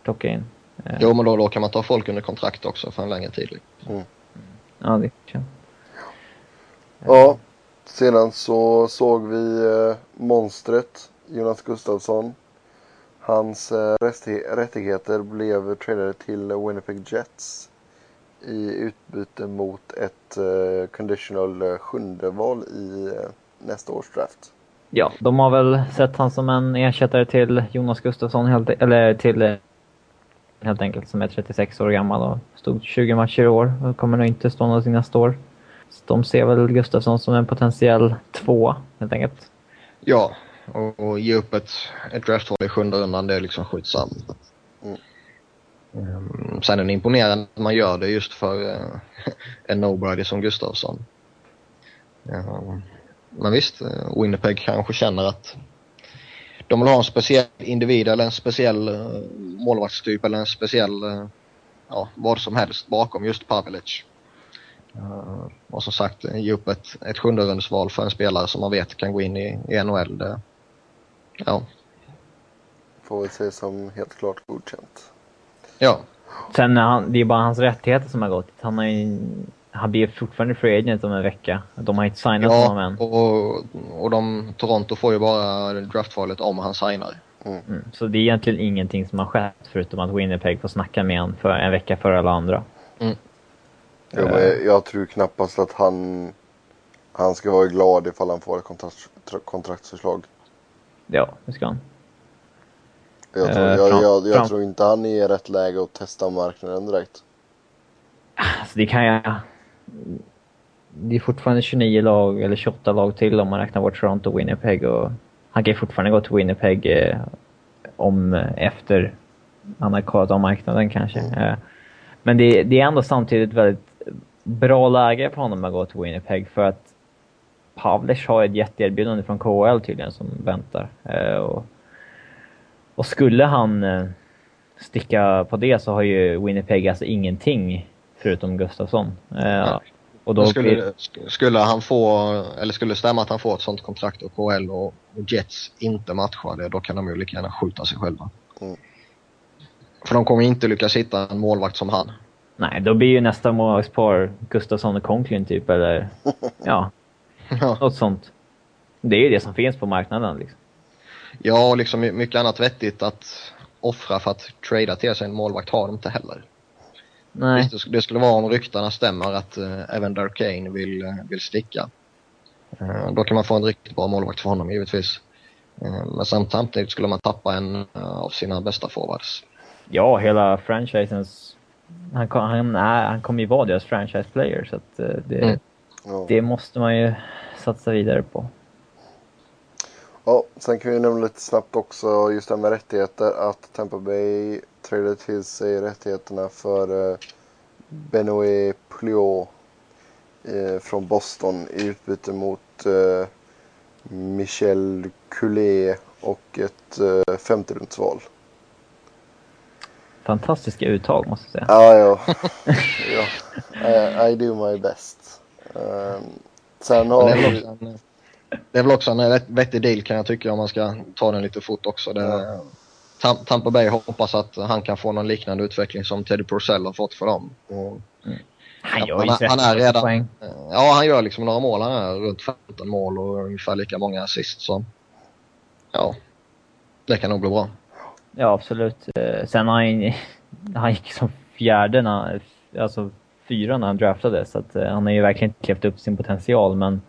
plocka in. Eh, Jo men då, då kan man ta folk under kontrakt också för en längre tid. Ja, det kan Ja, sedan så såg vi eh, monstret Jonas Gustafsson. Hans eh, rätti- rättigheter blev tradade till Winnipeg Jets i utbyte mot ett eh, conditional eh, sjunde val i eh, nästa års draft. Ja, de har väl sett han som en ersättare till Jonas Gustafsson, helt, eller till eh, helt enkelt, som är 36 år gammal och stod 20 matcher i år och kommer nog inte stå någonting nästa år. Så de ser väl Gustafsson som en potentiell två, helt enkelt. Ja, och, och ge upp ett, ett draftval i sjunde rundan det är liksom skitsamma. Mm. Um, sen är det imponerande att man gör det just för uh, en nobody som Gustafsson. Um, men visst, Winnipeg kanske känner att de vill ha en speciell individ eller en speciell uh, målvaktstyp eller en speciell, uh, ja vad som helst bakom just Pavelic. Uh, och som sagt, ge upp ett, ett sjunde för en spelare som man vet kan gå in i, i NHL. Det, ja, får vi se som helt klart godkänt. Ja, Sen är han, det är bara hans rättigheter som har gått. Han, har ju, han blir fortfarande free agent om en vecka. De har inte signat honom ja än. och, och de, Toronto får ju bara draftvalet om han signar. Mm. Så det är egentligen ingenting som har skett förutom att Winnipeg får snacka med honom för en vecka före alla andra. Ja, men jag tror knappast att han, han ska vara glad ifall han får ett kontrakt, kontraktsförslag. Ja, det ska han. Jag tror, Eh, jag, jag, jag tror inte han är i rätt läge att testa marknaden direkt. Alltså det kan jag... Det är fortfarande 29 lag, eller 28 lag till om man räknar bort Toronto och Winnipeg. Och han kan ju fortfarande gå till Winnipeg eh, om, efter han har kollat av marknaden kanske. Eh, men det, det är ändå samtidigt väldigt bra läge för honom att gå till Winnipeg för att Pavlic har ett jätteerbjudande från KHL tydligen som väntar. Eh, och, och skulle han eh, sticka på det så har ju Winnipeg alltså ingenting förutom Gustafsson. Eh, och då skulle, skulle han få, eller skulle det stämma att han får ett sånt kontrakt och KL och, och Jets inte matchar det, då kan de ju lika gärna skjuta sig själva. Mm. För de kommer inte lyckas hitta en målvakt som han. nej, då blir ju nästa målvaktspar Gustafsson och Conklin typ, eller ja, Ja. något sånt. Det är ju det som finns på marknaden liksom. Ja, och liksom my- mycket annat vettigt att offra för att trada till sig en målvakt har de inte heller. Nej, Visst, det sk- det skulle vara om ryktena stämmer att uh, även Darkane vill, eh, vill sticka. Eh, då kan man få en riktigt bra målvakt för honom givetvis. Eh, men samt- samtidigt skulle man tappa en eh, av sina bästa forwards. ja, hela franchisens... Han, kom, han, är, han kommer ju vara deras franchise player så att eh, det, Mm. Det måste man ju satsa vidare på. Ja, sen kan vi nämna lite snabbt också just det här med rättigheter att Tampa Bay tradade till sig rättigheterna för eh, Benoit Pouliot eh, från Boston i utbyte mot eh, Michel Culé och ett femterumsval. Fantastiska uttag måste jag säga. Ja, ja. ja. I, I do my best. Um, sen har vi... också en, det är väl också en rätt vettig deal kan jag tycka om man ska ta den lite fort också. Det, Tampa Bay hoppas att han kan få någon liknande utveckling som Teddy Purcell har fått för dem. Och, Han Ja, gör han ju 30 han är redan- poäng. ja, han gör liksom några mål. Han är runt 15 mål och ungefär lika många assist. Så ja, det kan nog bli bra. Ja, absolut. Eh, Sen har han, han gick som fjärde, när, han- alltså fyra när han draftade, så att, eh, han har ju verkligen inte levt upp sin potential, men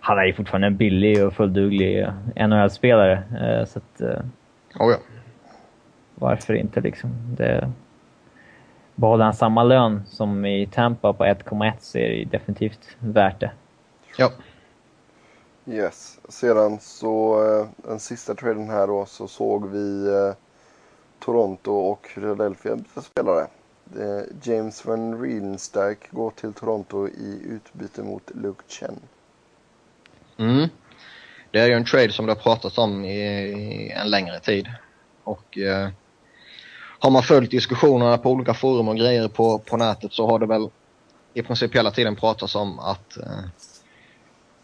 han är ju fortfarande en billig och fullduglig NHL-spelare. eh, Så att, Oh, ja. Varför inte liksom? Det, behåller han samma lön som i Tampa på 1,1 så är det definitivt värt det. ja. Yes. Sedan så eh, den sista traden här då så såg vi eh, Toronto och Philadelphia byta spelare. Eh, James Van Riemsdyk går till Toronto i utbyte mot Luke Chen. Mm. Det är ju en trade som det har pratats om i, i en längre tid. Och eh, har man följt diskussionerna på olika forum och grejer på, på nätet så har det väl i princip hela tiden pratats om att eh,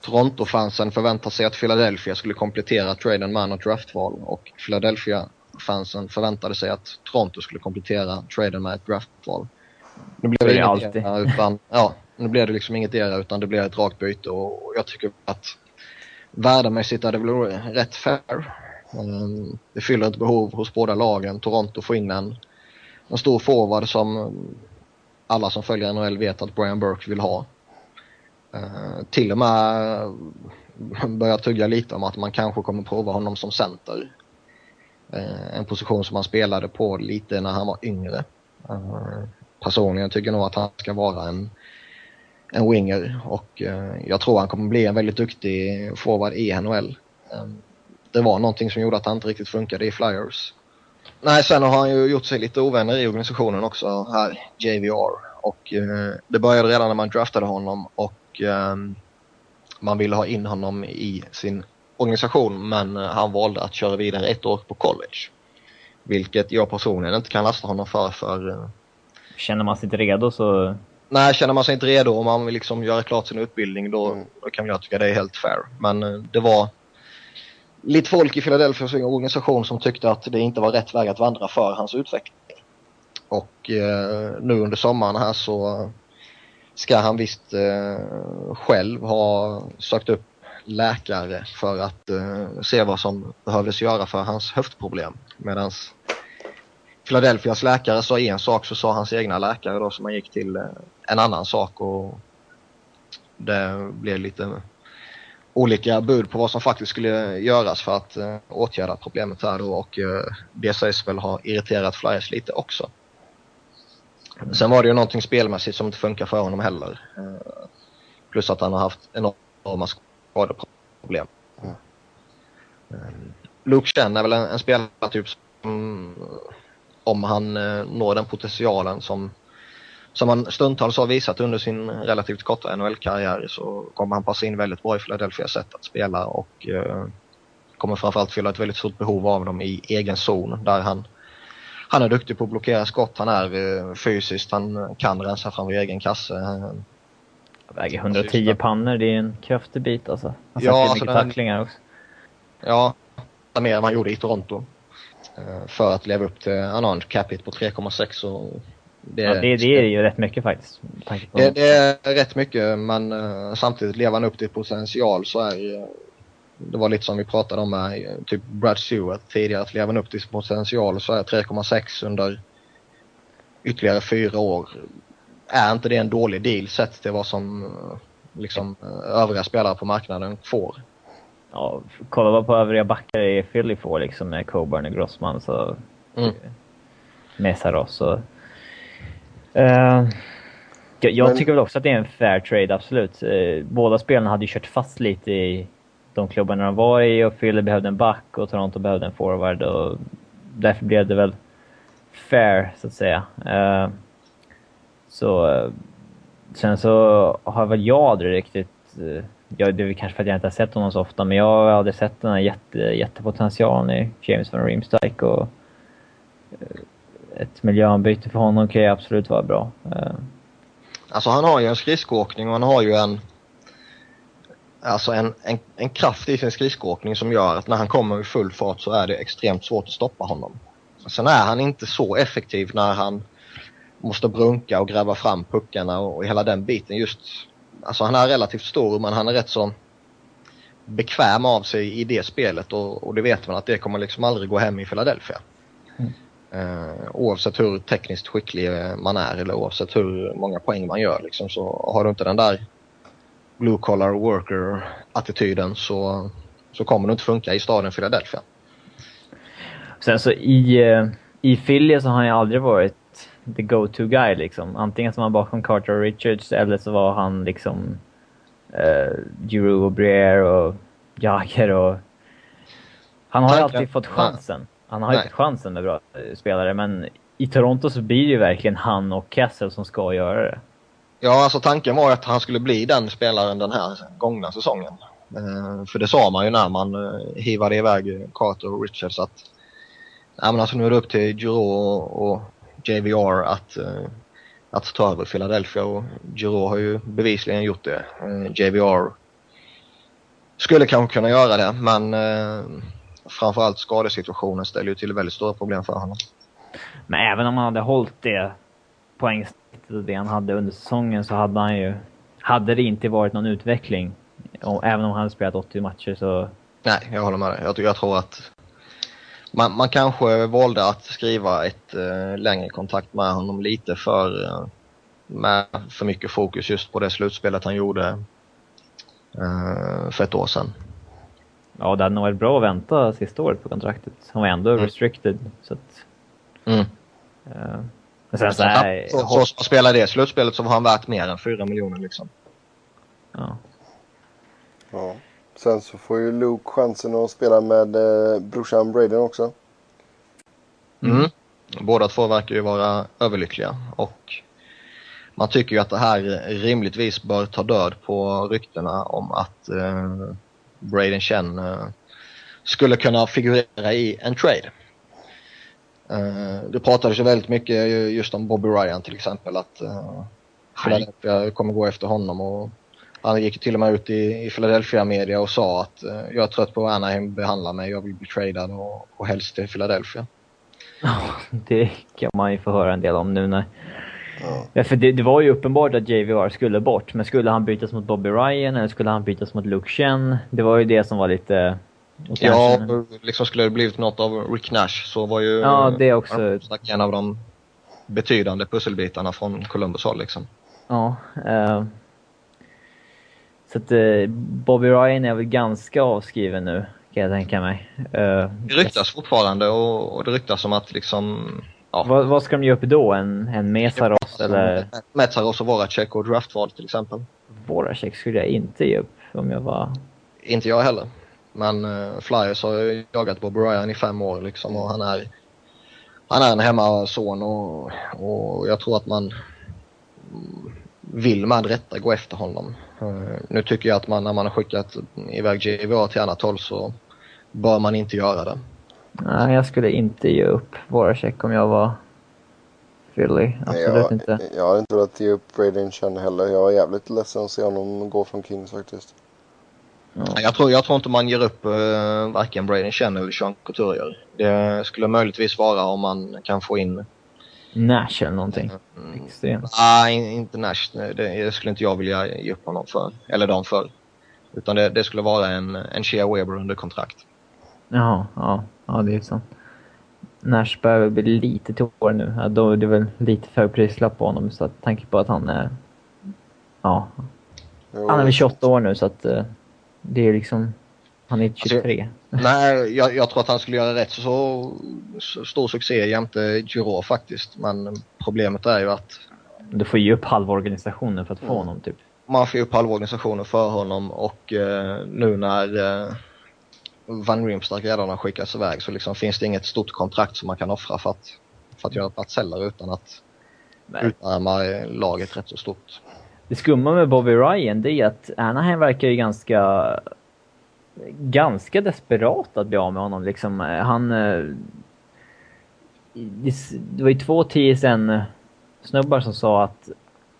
Toronto-fansen förväntar sig att Philadelphia skulle komplettera traden med något draftval och Philadelphia-fansen förväntade sig att Toronto skulle komplettera traden med ett draftval. Nu blev det det inget era, utan, ja, nu blev det liksom inget era utan det blev ett rakt byte och, och jag tycker att värdemässigt är det väl rätt fair. Eh, det fyller ett behov hos båda lagen. Toronto får in en, en stor forward som alla som följer NHL vet att Brian Burke vill ha. Eh, till och med börjar tugga lite om att man kanske kommer prova honom som center. Eh, en position som han spelade på lite när han var yngre. Personligen tycker jag nog att han ska vara en, en winger och jag tror han kommer bli en väldigt duktig forward i NHL. Det var någonting som gjorde att han inte riktigt funkade i Flyers. Nej, sen har han ju gjort sig lite ovänner i organisationen också här, JVR. Och eh, det började redan när man draftade honom och eh, man ville ha in honom i sin organisation men eh, han valde att köra vidare ett år på college. Vilket jag personligen inte kan lasta honom för, för eh, Känner man sig inte redo så... Nej, känner man sig inte redo och man vill liksom göra klart sin utbildning då, Mm. då kan jag tycka det är helt fair. Men eh, det var lite folk i Philadelphias organisation som tyckte att det inte var rätt väg att vandra för hans utveckling. Och eh, nu under sommaren här så ska han visst eh, själv ha sökt upp läkare för att eh, se vad som behövdes göra för hans höftproblem. Medan Philadelphias läkare sa en sak så sa hans egna läkare då som han gick till eh, en annan sak och det blev lite olika bud på vad som faktiskt skulle göras för att eh, åtgärda problemet här då och eh, det sägs väl ha irriterat Flyers lite också. Sen var det ju någonting spelmässigt som inte funkar för honom heller. Eh, plus att han har haft enorma skadeproblem. Mm. Luke Chen är väl en, en spelartyp som om han eh, når den potentialen som som han stundtals har visat under sin relativt korta NHL-karriär så kommer han passa in väldigt bra i Philadelphias sätt att spela och eh, kommer framförallt fylla ett väldigt stort behov av dem i egen zon där han han är duktig på att blockera skott, han är eh, fysiskt, han kan rensa framför egen kasse. Han väger 110 pannor, det är en kraftig bit alltså. Han ja, alltså mycket tacklingar också. Ja, mer än man gjorde i Toronto. Eh, för att leva upp till en capita på 3,6 och det, ja, det, det är ju rätt mycket faktiskt. Det, det, är rätt mycket men uh, samtidigt lever han upp till potential så är uh, det var lite som vi pratade om med uh, typ Brad Stewart tidigare, att lever han upp till sin potential så är 3,6 under ytterligare fyra år. Är inte det en dålig deal sett till vad som liksom övriga spelare på marknaden får? Ja, kolla vad på övriga backar i Philly får liksom med Coburn och Grossman så... Mm. Med Saros så Uh, jag, Men... tycker väl också att det är en fair trade, absolut. Uh, båda spelarna hade ju kört fast lite i de klubbarna de var i och Philly behövde en back och Toronto behövde en forward och därför blev det väl fair, så att säga. Uh, så sen så har väl jag aldrig riktigt... Ja, det är kanske för att jag inte har sett honom så ofta, men jag har aldrig sett den här jätte, jättepotentialen i James van Riemsdyk och ett miljöombyte för honom kan ju absolut vara bra. Eh. Alltså han har ju en skridskoåkning och han har ju en Alltså en, en, en kraft i sin skridskoåkning som gör att när han kommer i full fart så är det extremt svårt att stoppa honom. Sen är han inte så effektiv när han måste brunka och gräva fram puckarna och, och hela den biten just. Alltså han är relativt stor men han är rätt så bekväm av sig i det spelet och, och det vet man att det kommer liksom aldrig gå hem i Philadelphia. Uh, oavsett hur tekniskt skicklig man är eller oavsett hur många poäng man gör liksom, så har du inte den där blue collar worker attityden så, så kommer det inte funka i staden Philadelphia. Sen så i, eh, i Philly så har han ju aldrig varit the go-to guy liksom. Antingen så var han bakom Carter och Richards eller så var han liksom uh, Giroux och Briere och Jagger och... Han har ju alltid fått chansen. Han har ju inte chansen med bra eh, spelare, men i Toronto så blir det ju verkligen han och Kessel som ska göra det. Ja, alltså tanken var att han skulle bli den spelaren den här gångna säsongen. Eh, för det sa man ju när man eh, hivade iväg Carter och Richards att ja, men alltså nu är det upp till Giroux och, JVR att, att ta över Philadelphia och Giroux har ju bevisligen gjort det. JVR skulle kanske kunna göra det men framförallt skadesituationen ställer ju till väldigt stora problem för honom. Men även om han hade hållit det poängsnittet det han hade under säsongen så hade han ju... Hade det inte varit någon utveckling, och även om han hade spelat 80 matcher så... Nej, jag håller med dig. Jag, jag tror att man, man kanske valde att skriva ett uh, längre kontakt med honom lite för uh, med för mycket fokus just på det slutspelet han gjorde uh, för ett år sedan. Ja, det hade nog varit bra att vänta sista året på kontraktet. Han var ändå mm. restricted. Så att, mm. Uh, men sen så, här, så, så, så spelar det slutspelet så var han värt mer än 4 miljoner liksom. Ja. Ja. Sen så får ju Luke chansen att spela med eh, brorsan Braden också. Mm. Båda två verkar ju vara överlyckliga och man tycker ju att det här rimligtvis bör ta död på ryktena om att eh, Braden Chen eh, skulle kunna figurera i en trade. Eh, det pratades ju väldigt mycket just om Bobby Ryan till exempel att eh, Philadelphia kommer gå efter honom och Han gick till och med ut i, i Philadelphia media och sa att jag är trött på hur Anaheim behandlar mig, jag vill bli tradad och, och helst till Philadelphia. Ja, det kan man ju få höra en del om nu när... Ja. för det, det, var ju uppenbart att JVR skulle bort, men skulle han bytas mot Bobby Ryan eller skulle han bytas mot Luke Chen? Det var ju det som var lite... Ja, liksom skulle det blivit något av Rick Nash så var ju... Ja, det också. En av de betydande pusselbitarna från Columbus håll liksom. Ja. Uh, så att uh, Bobby Ryan är väl ganska avskriven nu, kan jag tänka mig. Uh, det ryktas fortfarande och, och det ryktas som att liksom... Ja. Vad, vad ska de ge upp då? En, en Mesaros eller? Mesaros och Voracek och draftval till exempel. Voracek skulle jag inte ge upp om jag var... Inte jag heller. Men uh, Flyers har ju jagat Bobby Ryan i fem år liksom och han är han är en hemmason och, och jag tror att man vill med rätta gå efter honom. Uh, nu tycker jag att man när man har skickat iväg JVA till annat håll så bör man inte göra det. Nej, jag skulle inte ge upp Voracek om jag var Philly. Absolut Nej, jag, inte. Jag har inte velat ge upp Braden Chen heller. Jag är jävligt ledsen att se honom gå från Kings faktiskt. Ja. Jag, tror, jag tror inte man ger upp uh, varken Braden Chen eller Sean Couturier. Det skulle möjligtvis vara om man kan få in Nash eller någonting. Mm. Extremt. Nej, inte Nash. Det, det, skulle inte jag vilja ge upp honom för. Eller dem för. Utan det, det skulle vara en, en Shea Weber under kontrakt. Jaha, ja. Ja, det är sant. Nash börjar bli lite till år nu. Ja, då är det väl lite för prislapp på honom så att tanke på att han är... Ja. Han är väl 28 år nu så att uh, det är liksom... Han är 23. Alltså, nej, jag, jag, tror att han skulle göra rätt så, så stor succé jämte Giro faktiskt. Men problemet är ju att... Du får ge upp halva organisationen för att få mm. honom typ. Man får ge upp halva organisationen för honom och uh, nu när uh, Van Riemstark redan har skickats iväg så liksom finns det inget stort kontrakt som man kan offra för att, för att göra plats heller utan att utarma laget rätt så stort. Det skumma med Bobby Ryan det är att Anaheim verkar ju ganska ganska desperat att bli av med honom liksom. Han... Eh, det var ju två TSN-snubbar som sa att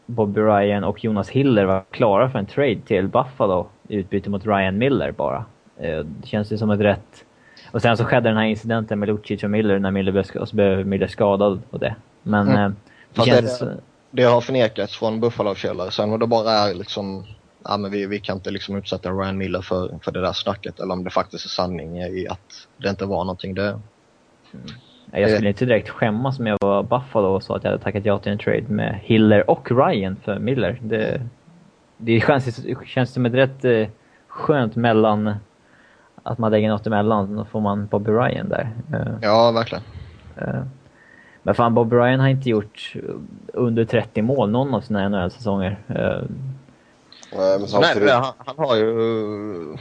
Bobby Ryan och Jonas Hiller var klara för en trade till Buffalo i utbyte mot Ryan Miller bara. Eh, det känns ju som ett rätt... Och sen så skedde den här incidenten med Lucic och Miller när Miller blev, och så blev Miller skadad och det. Men mm. Eh, det känns... Det, det har förnekats från Buffalo-källare. Sen om det bara är liksom ja, men vi, vi kan inte liksom utsätta Ryan Miller för, för det där snacket eller om det faktiskt är sanning i att det inte var någonting. Det, mm. Jag skulle inte direkt skämmas om jag var Buffalo och sa att jag hade tackat ja till en trade med Hiller och Ryan för Miller. Det, det känns, känns som ett rätt eh, skönt mellan att man lägger något emellan, då får man Bobby Ryan där. Eh, ja, verkligen. Eh, men fan, Bobby Ryan har inte gjort under 30 mål någon av sina NHL-säsonger. Nej, men samtidigt... Nej, han, han har ju...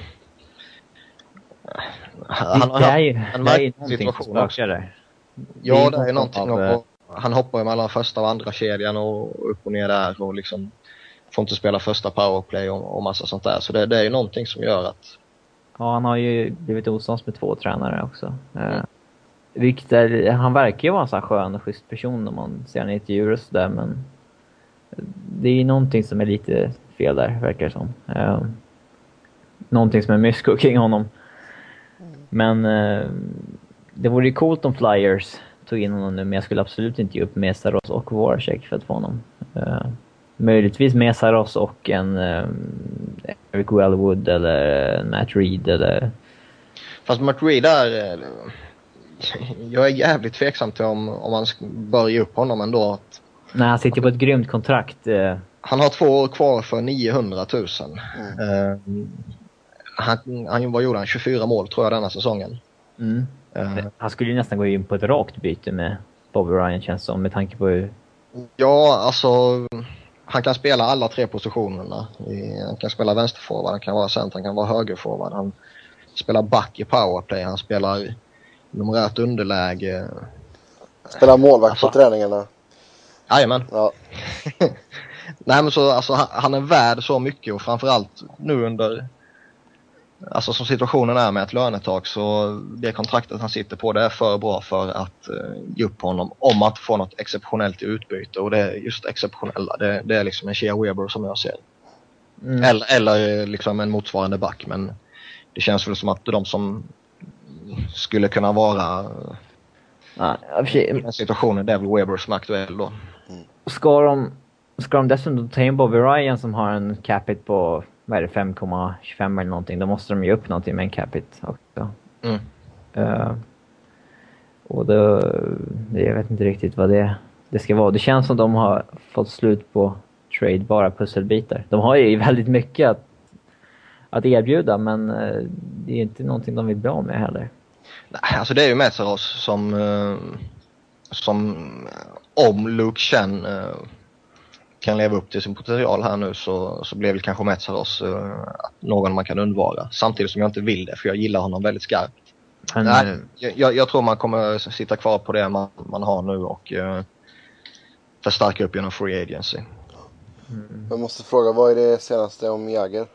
Han, det är ju, en det är ju någonting som spökar där. Ja, det är, någonting. Av, han hoppar ju mellan första och andra kedjan och upp och ner där och liksom får inte spela första powerplay och, och massa sånt där. Så det, det är ju någonting som gör att... Ja, han har ju blivit osams med två tränare också. Mm. Eh, vilket är, han verkar ju vara en sån här skön och schysst person om man ser honom i intervjuer och sådär men det är ju någonting som är lite fel där, verkar det som. Uh, någonting som är mysko kring honom. Men uh, det vore ju coolt om Flyers tog in honom nu, men jag skulle absolut inte ge upp Mesaros och Voracek för att få honom. Uh, möjligtvis Mesaros och en uh, Eric Wellwood eller Matt Reed eller... Fast Matt Reed är... Jag är jävligt tveksam till om, om man bör ge upp honom ändå. Att... Nej, han sitter på ett grymt kontrakt. Han har två år kvar för 900 000. Mm. Han, han, vad gjorde han? 24 mål tror jag denna säsongen. Mm. Uh, han skulle ju nästan gå in på ett rakt byte med Bobby Ryan känns som med tanke på hur... Ja, alltså han kan spela alla tre positionerna. Han kan spela vänsterforward, han kan vara center, han kan vara högerforward. Han spelar back i powerplay, han spelar numerärt underläge. Spelar målvakt alltså, på träningarna. Jajamän. Ja. Nej men så alltså han är värd så mycket och framförallt nu under Alltså som situationen är med ett lönetak så det kontraktet han sitter på det är för bra för att uh, ge upp honom om inte får något exceptionellt i utbyte och det är just exceptionella. Det, det är liksom en Shea Weber som jag ser. Mm. Eller, eller liksom en motsvarande back men det känns väl som att de som skulle kunna vara Nej, i den situationen det är väl Weber som är aktuell då. Ska de, ska de dessutom ta in Bobby Ryan som har en capita på vad är det, 5,25 eller någonting, då måste de ju upp någonting med en capita också. Mm. Uh, och då, jag vet inte riktigt vad det, det ska vara. Det känns som de har fått slut på tradebara pusselbitar. De har ju väldigt mycket att, att erbjuda men uh, det är inte någonting de bli av med heller. Nej, alltså det är ju Metzeros som, uh, som om Luke Chen kan leva upp till sin potential här nu så, så blir väl kanske Metsaros uh, någon man kan undvara. Samtidigt som jag inte vill det för jag gillar honom väldigt skarpt. Men, Nej, eh, jag, jag, tror man kommer sitta kvar på det man, man har nu och uh, förstärka upp genom Free Agency. Mm. Jag måste fråga, vad är det senaste om Jagger?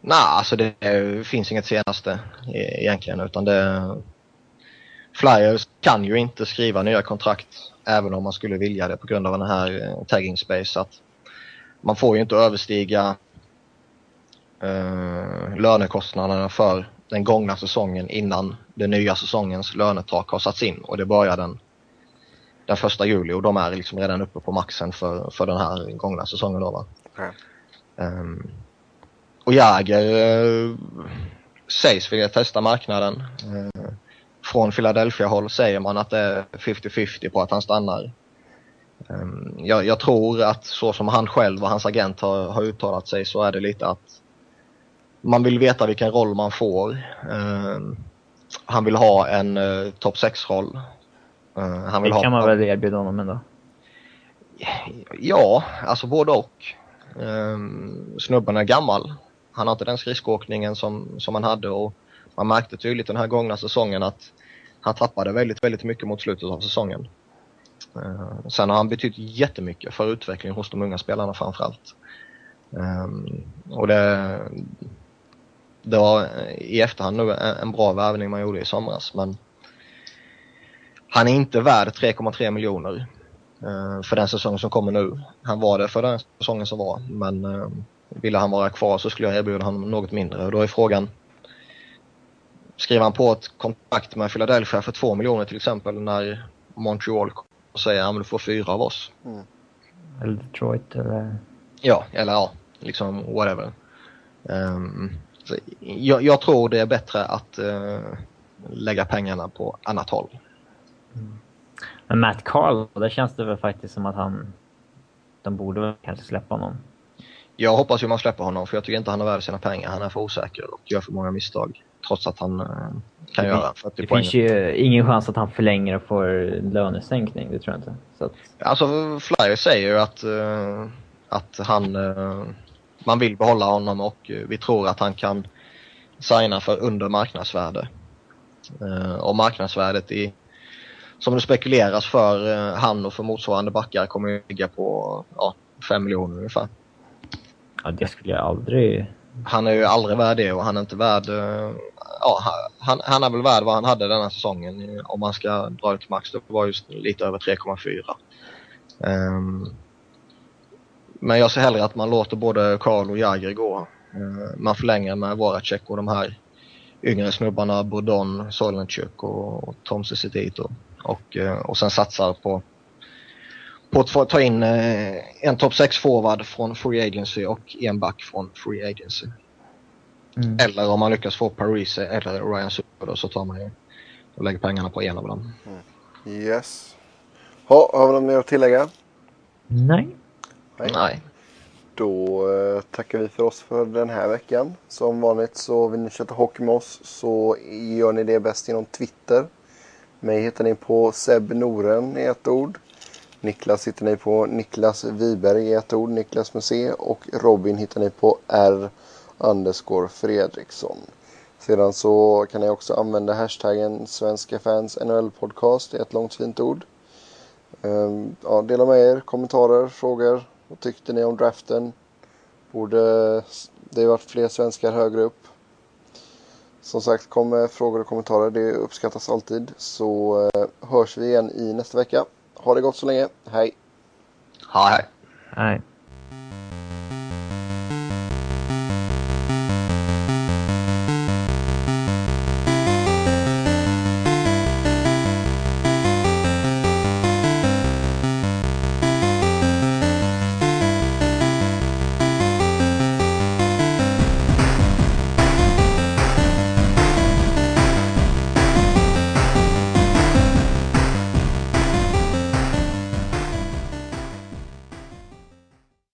Nej, alltså det, det finns inget senaste egentligen utan det... Flyers kan ju inte skriva nya kontrakt även om man skulle vilja det på grund av den här eh, tagging space. Att man får ju inte överstiga eh, lönekostnaderna för den gångna säsongen innan den nya säsongens lönetak har satts in och det börjar den, den första juli och de är liksom redan uppe på maxen för, för den här gångna säsongen då. Okay. Um, och Jäger uh, sägs vilja testa marknaden. Uh, från Philadelphia-håll säger man att det är 50-50 på att han stannar. Ehm, jag, jag, tror att så som han själv och hans agent har, har, uttalat sig så är det lite att man vill veta vilken roll man får. Ehm, han vill ha en uh, topp 6-roll. Uh, han vill det kan ha, man väl erbjuda honom ändå? Ja, alltså både och. Snubben är gammal. Han har inte den skridskoåkningen som, som han hade och man märkte tydligt den här gångna säsongen att han tappade väldigt, väldigt mycket mot slutet av säsongen. Uh, sen har han betytt jättemycket för utvecklingen hos de unga spelarna framförallt. Um, och det, det var i efterhand nu en, en bra värvning man gjorde i somras men han är inte värd 3,3 miljoner uh, för den säsong som kommer nu. Han var det för den säsongen som var men uh, ville han vara kvar så skulle jag erbjuda honom något mindre och då är frågan skriver han på ett kontrakt med Philadelphia för två miljoner till exempel när Montreal säger att du får fyra av oss. Mm. Eller Detroit eller? Ja, eller ja, liksom whatever. Um, jag, jag, tror det är bättre att uh, lägga pengarna på annat håll. Mm. Men Matt Carl, där känns det väl faktiskt som att han... De borde väl kanske släppa honom. Jag hoppas ju man släpper honom för jag tycker inte han är värd sina pengar. Han är för osäker och gör för många misstag trots att han eh, kan det göra 40 Det poäng. finns ju ingen chans att han förlänger och får lönesänkning, det tror jag inte. Så att... Alltså Flyers säger ju att, uh, att han, uh, man vill behålla honom och vi tror att han kan signa för under marknadsvärde. Och marknadsvärdet i, som det spekuleras för han och för motsvarande backar kommer ju ligga på ja, 5 miljoner ungefär. Ja, det skulle jag aldrig... Han är ju aldrig värd det och han är inte värd eh, ja, han, han är väl värd vad han hade denna säsongen om man ska dra det till max. Det var just lite över 3,4. Um, ehm, men jag ser hellre att man låter både Karl och Jagr gå. Uh, man förlänger med Voracek och de här yngre snubbarna Bourdon, Solenchuk och, och Tom Cicitito. Och, uh, och sen satsar på på att ta in uh, en topp 6 forward från Free Agency och en back från Free Agency. Mm. Eller om man lyckas få Parise eller Ryan Super så tar man ju och lägger pengarna på en av dem. Mm. Yes. Ha, har vi något mer att tillägga? Nej. Nej. Nej. Då eh, tackar vi för oss för den här veckan. Som vanligt så vill ni köta hockey med oss så gör ni det bäst genom Twitter. Mig hittar ni på Seb Noren i ett ord. Niklas hittar ni på Niklas Wiberg i ett ord, Niklas med C. Och Robin hittar ni på R underscore Fredriksson. Sedan så kan ni också använda hashtaggen Svenska fans NHL podcast. i ett långt fint ord. Ehm, ja, dela med er kommentarer, frågor. Vad tyckte ni om draften? Borde det varit fler svenskar högre upp? Som sagt, kom med frågor och kommentarer. Det uppskattas alltid. Så eh, hörs vi igen i nästa vecka. Ha det gott så länge. Hej! Ha, hej! Hej!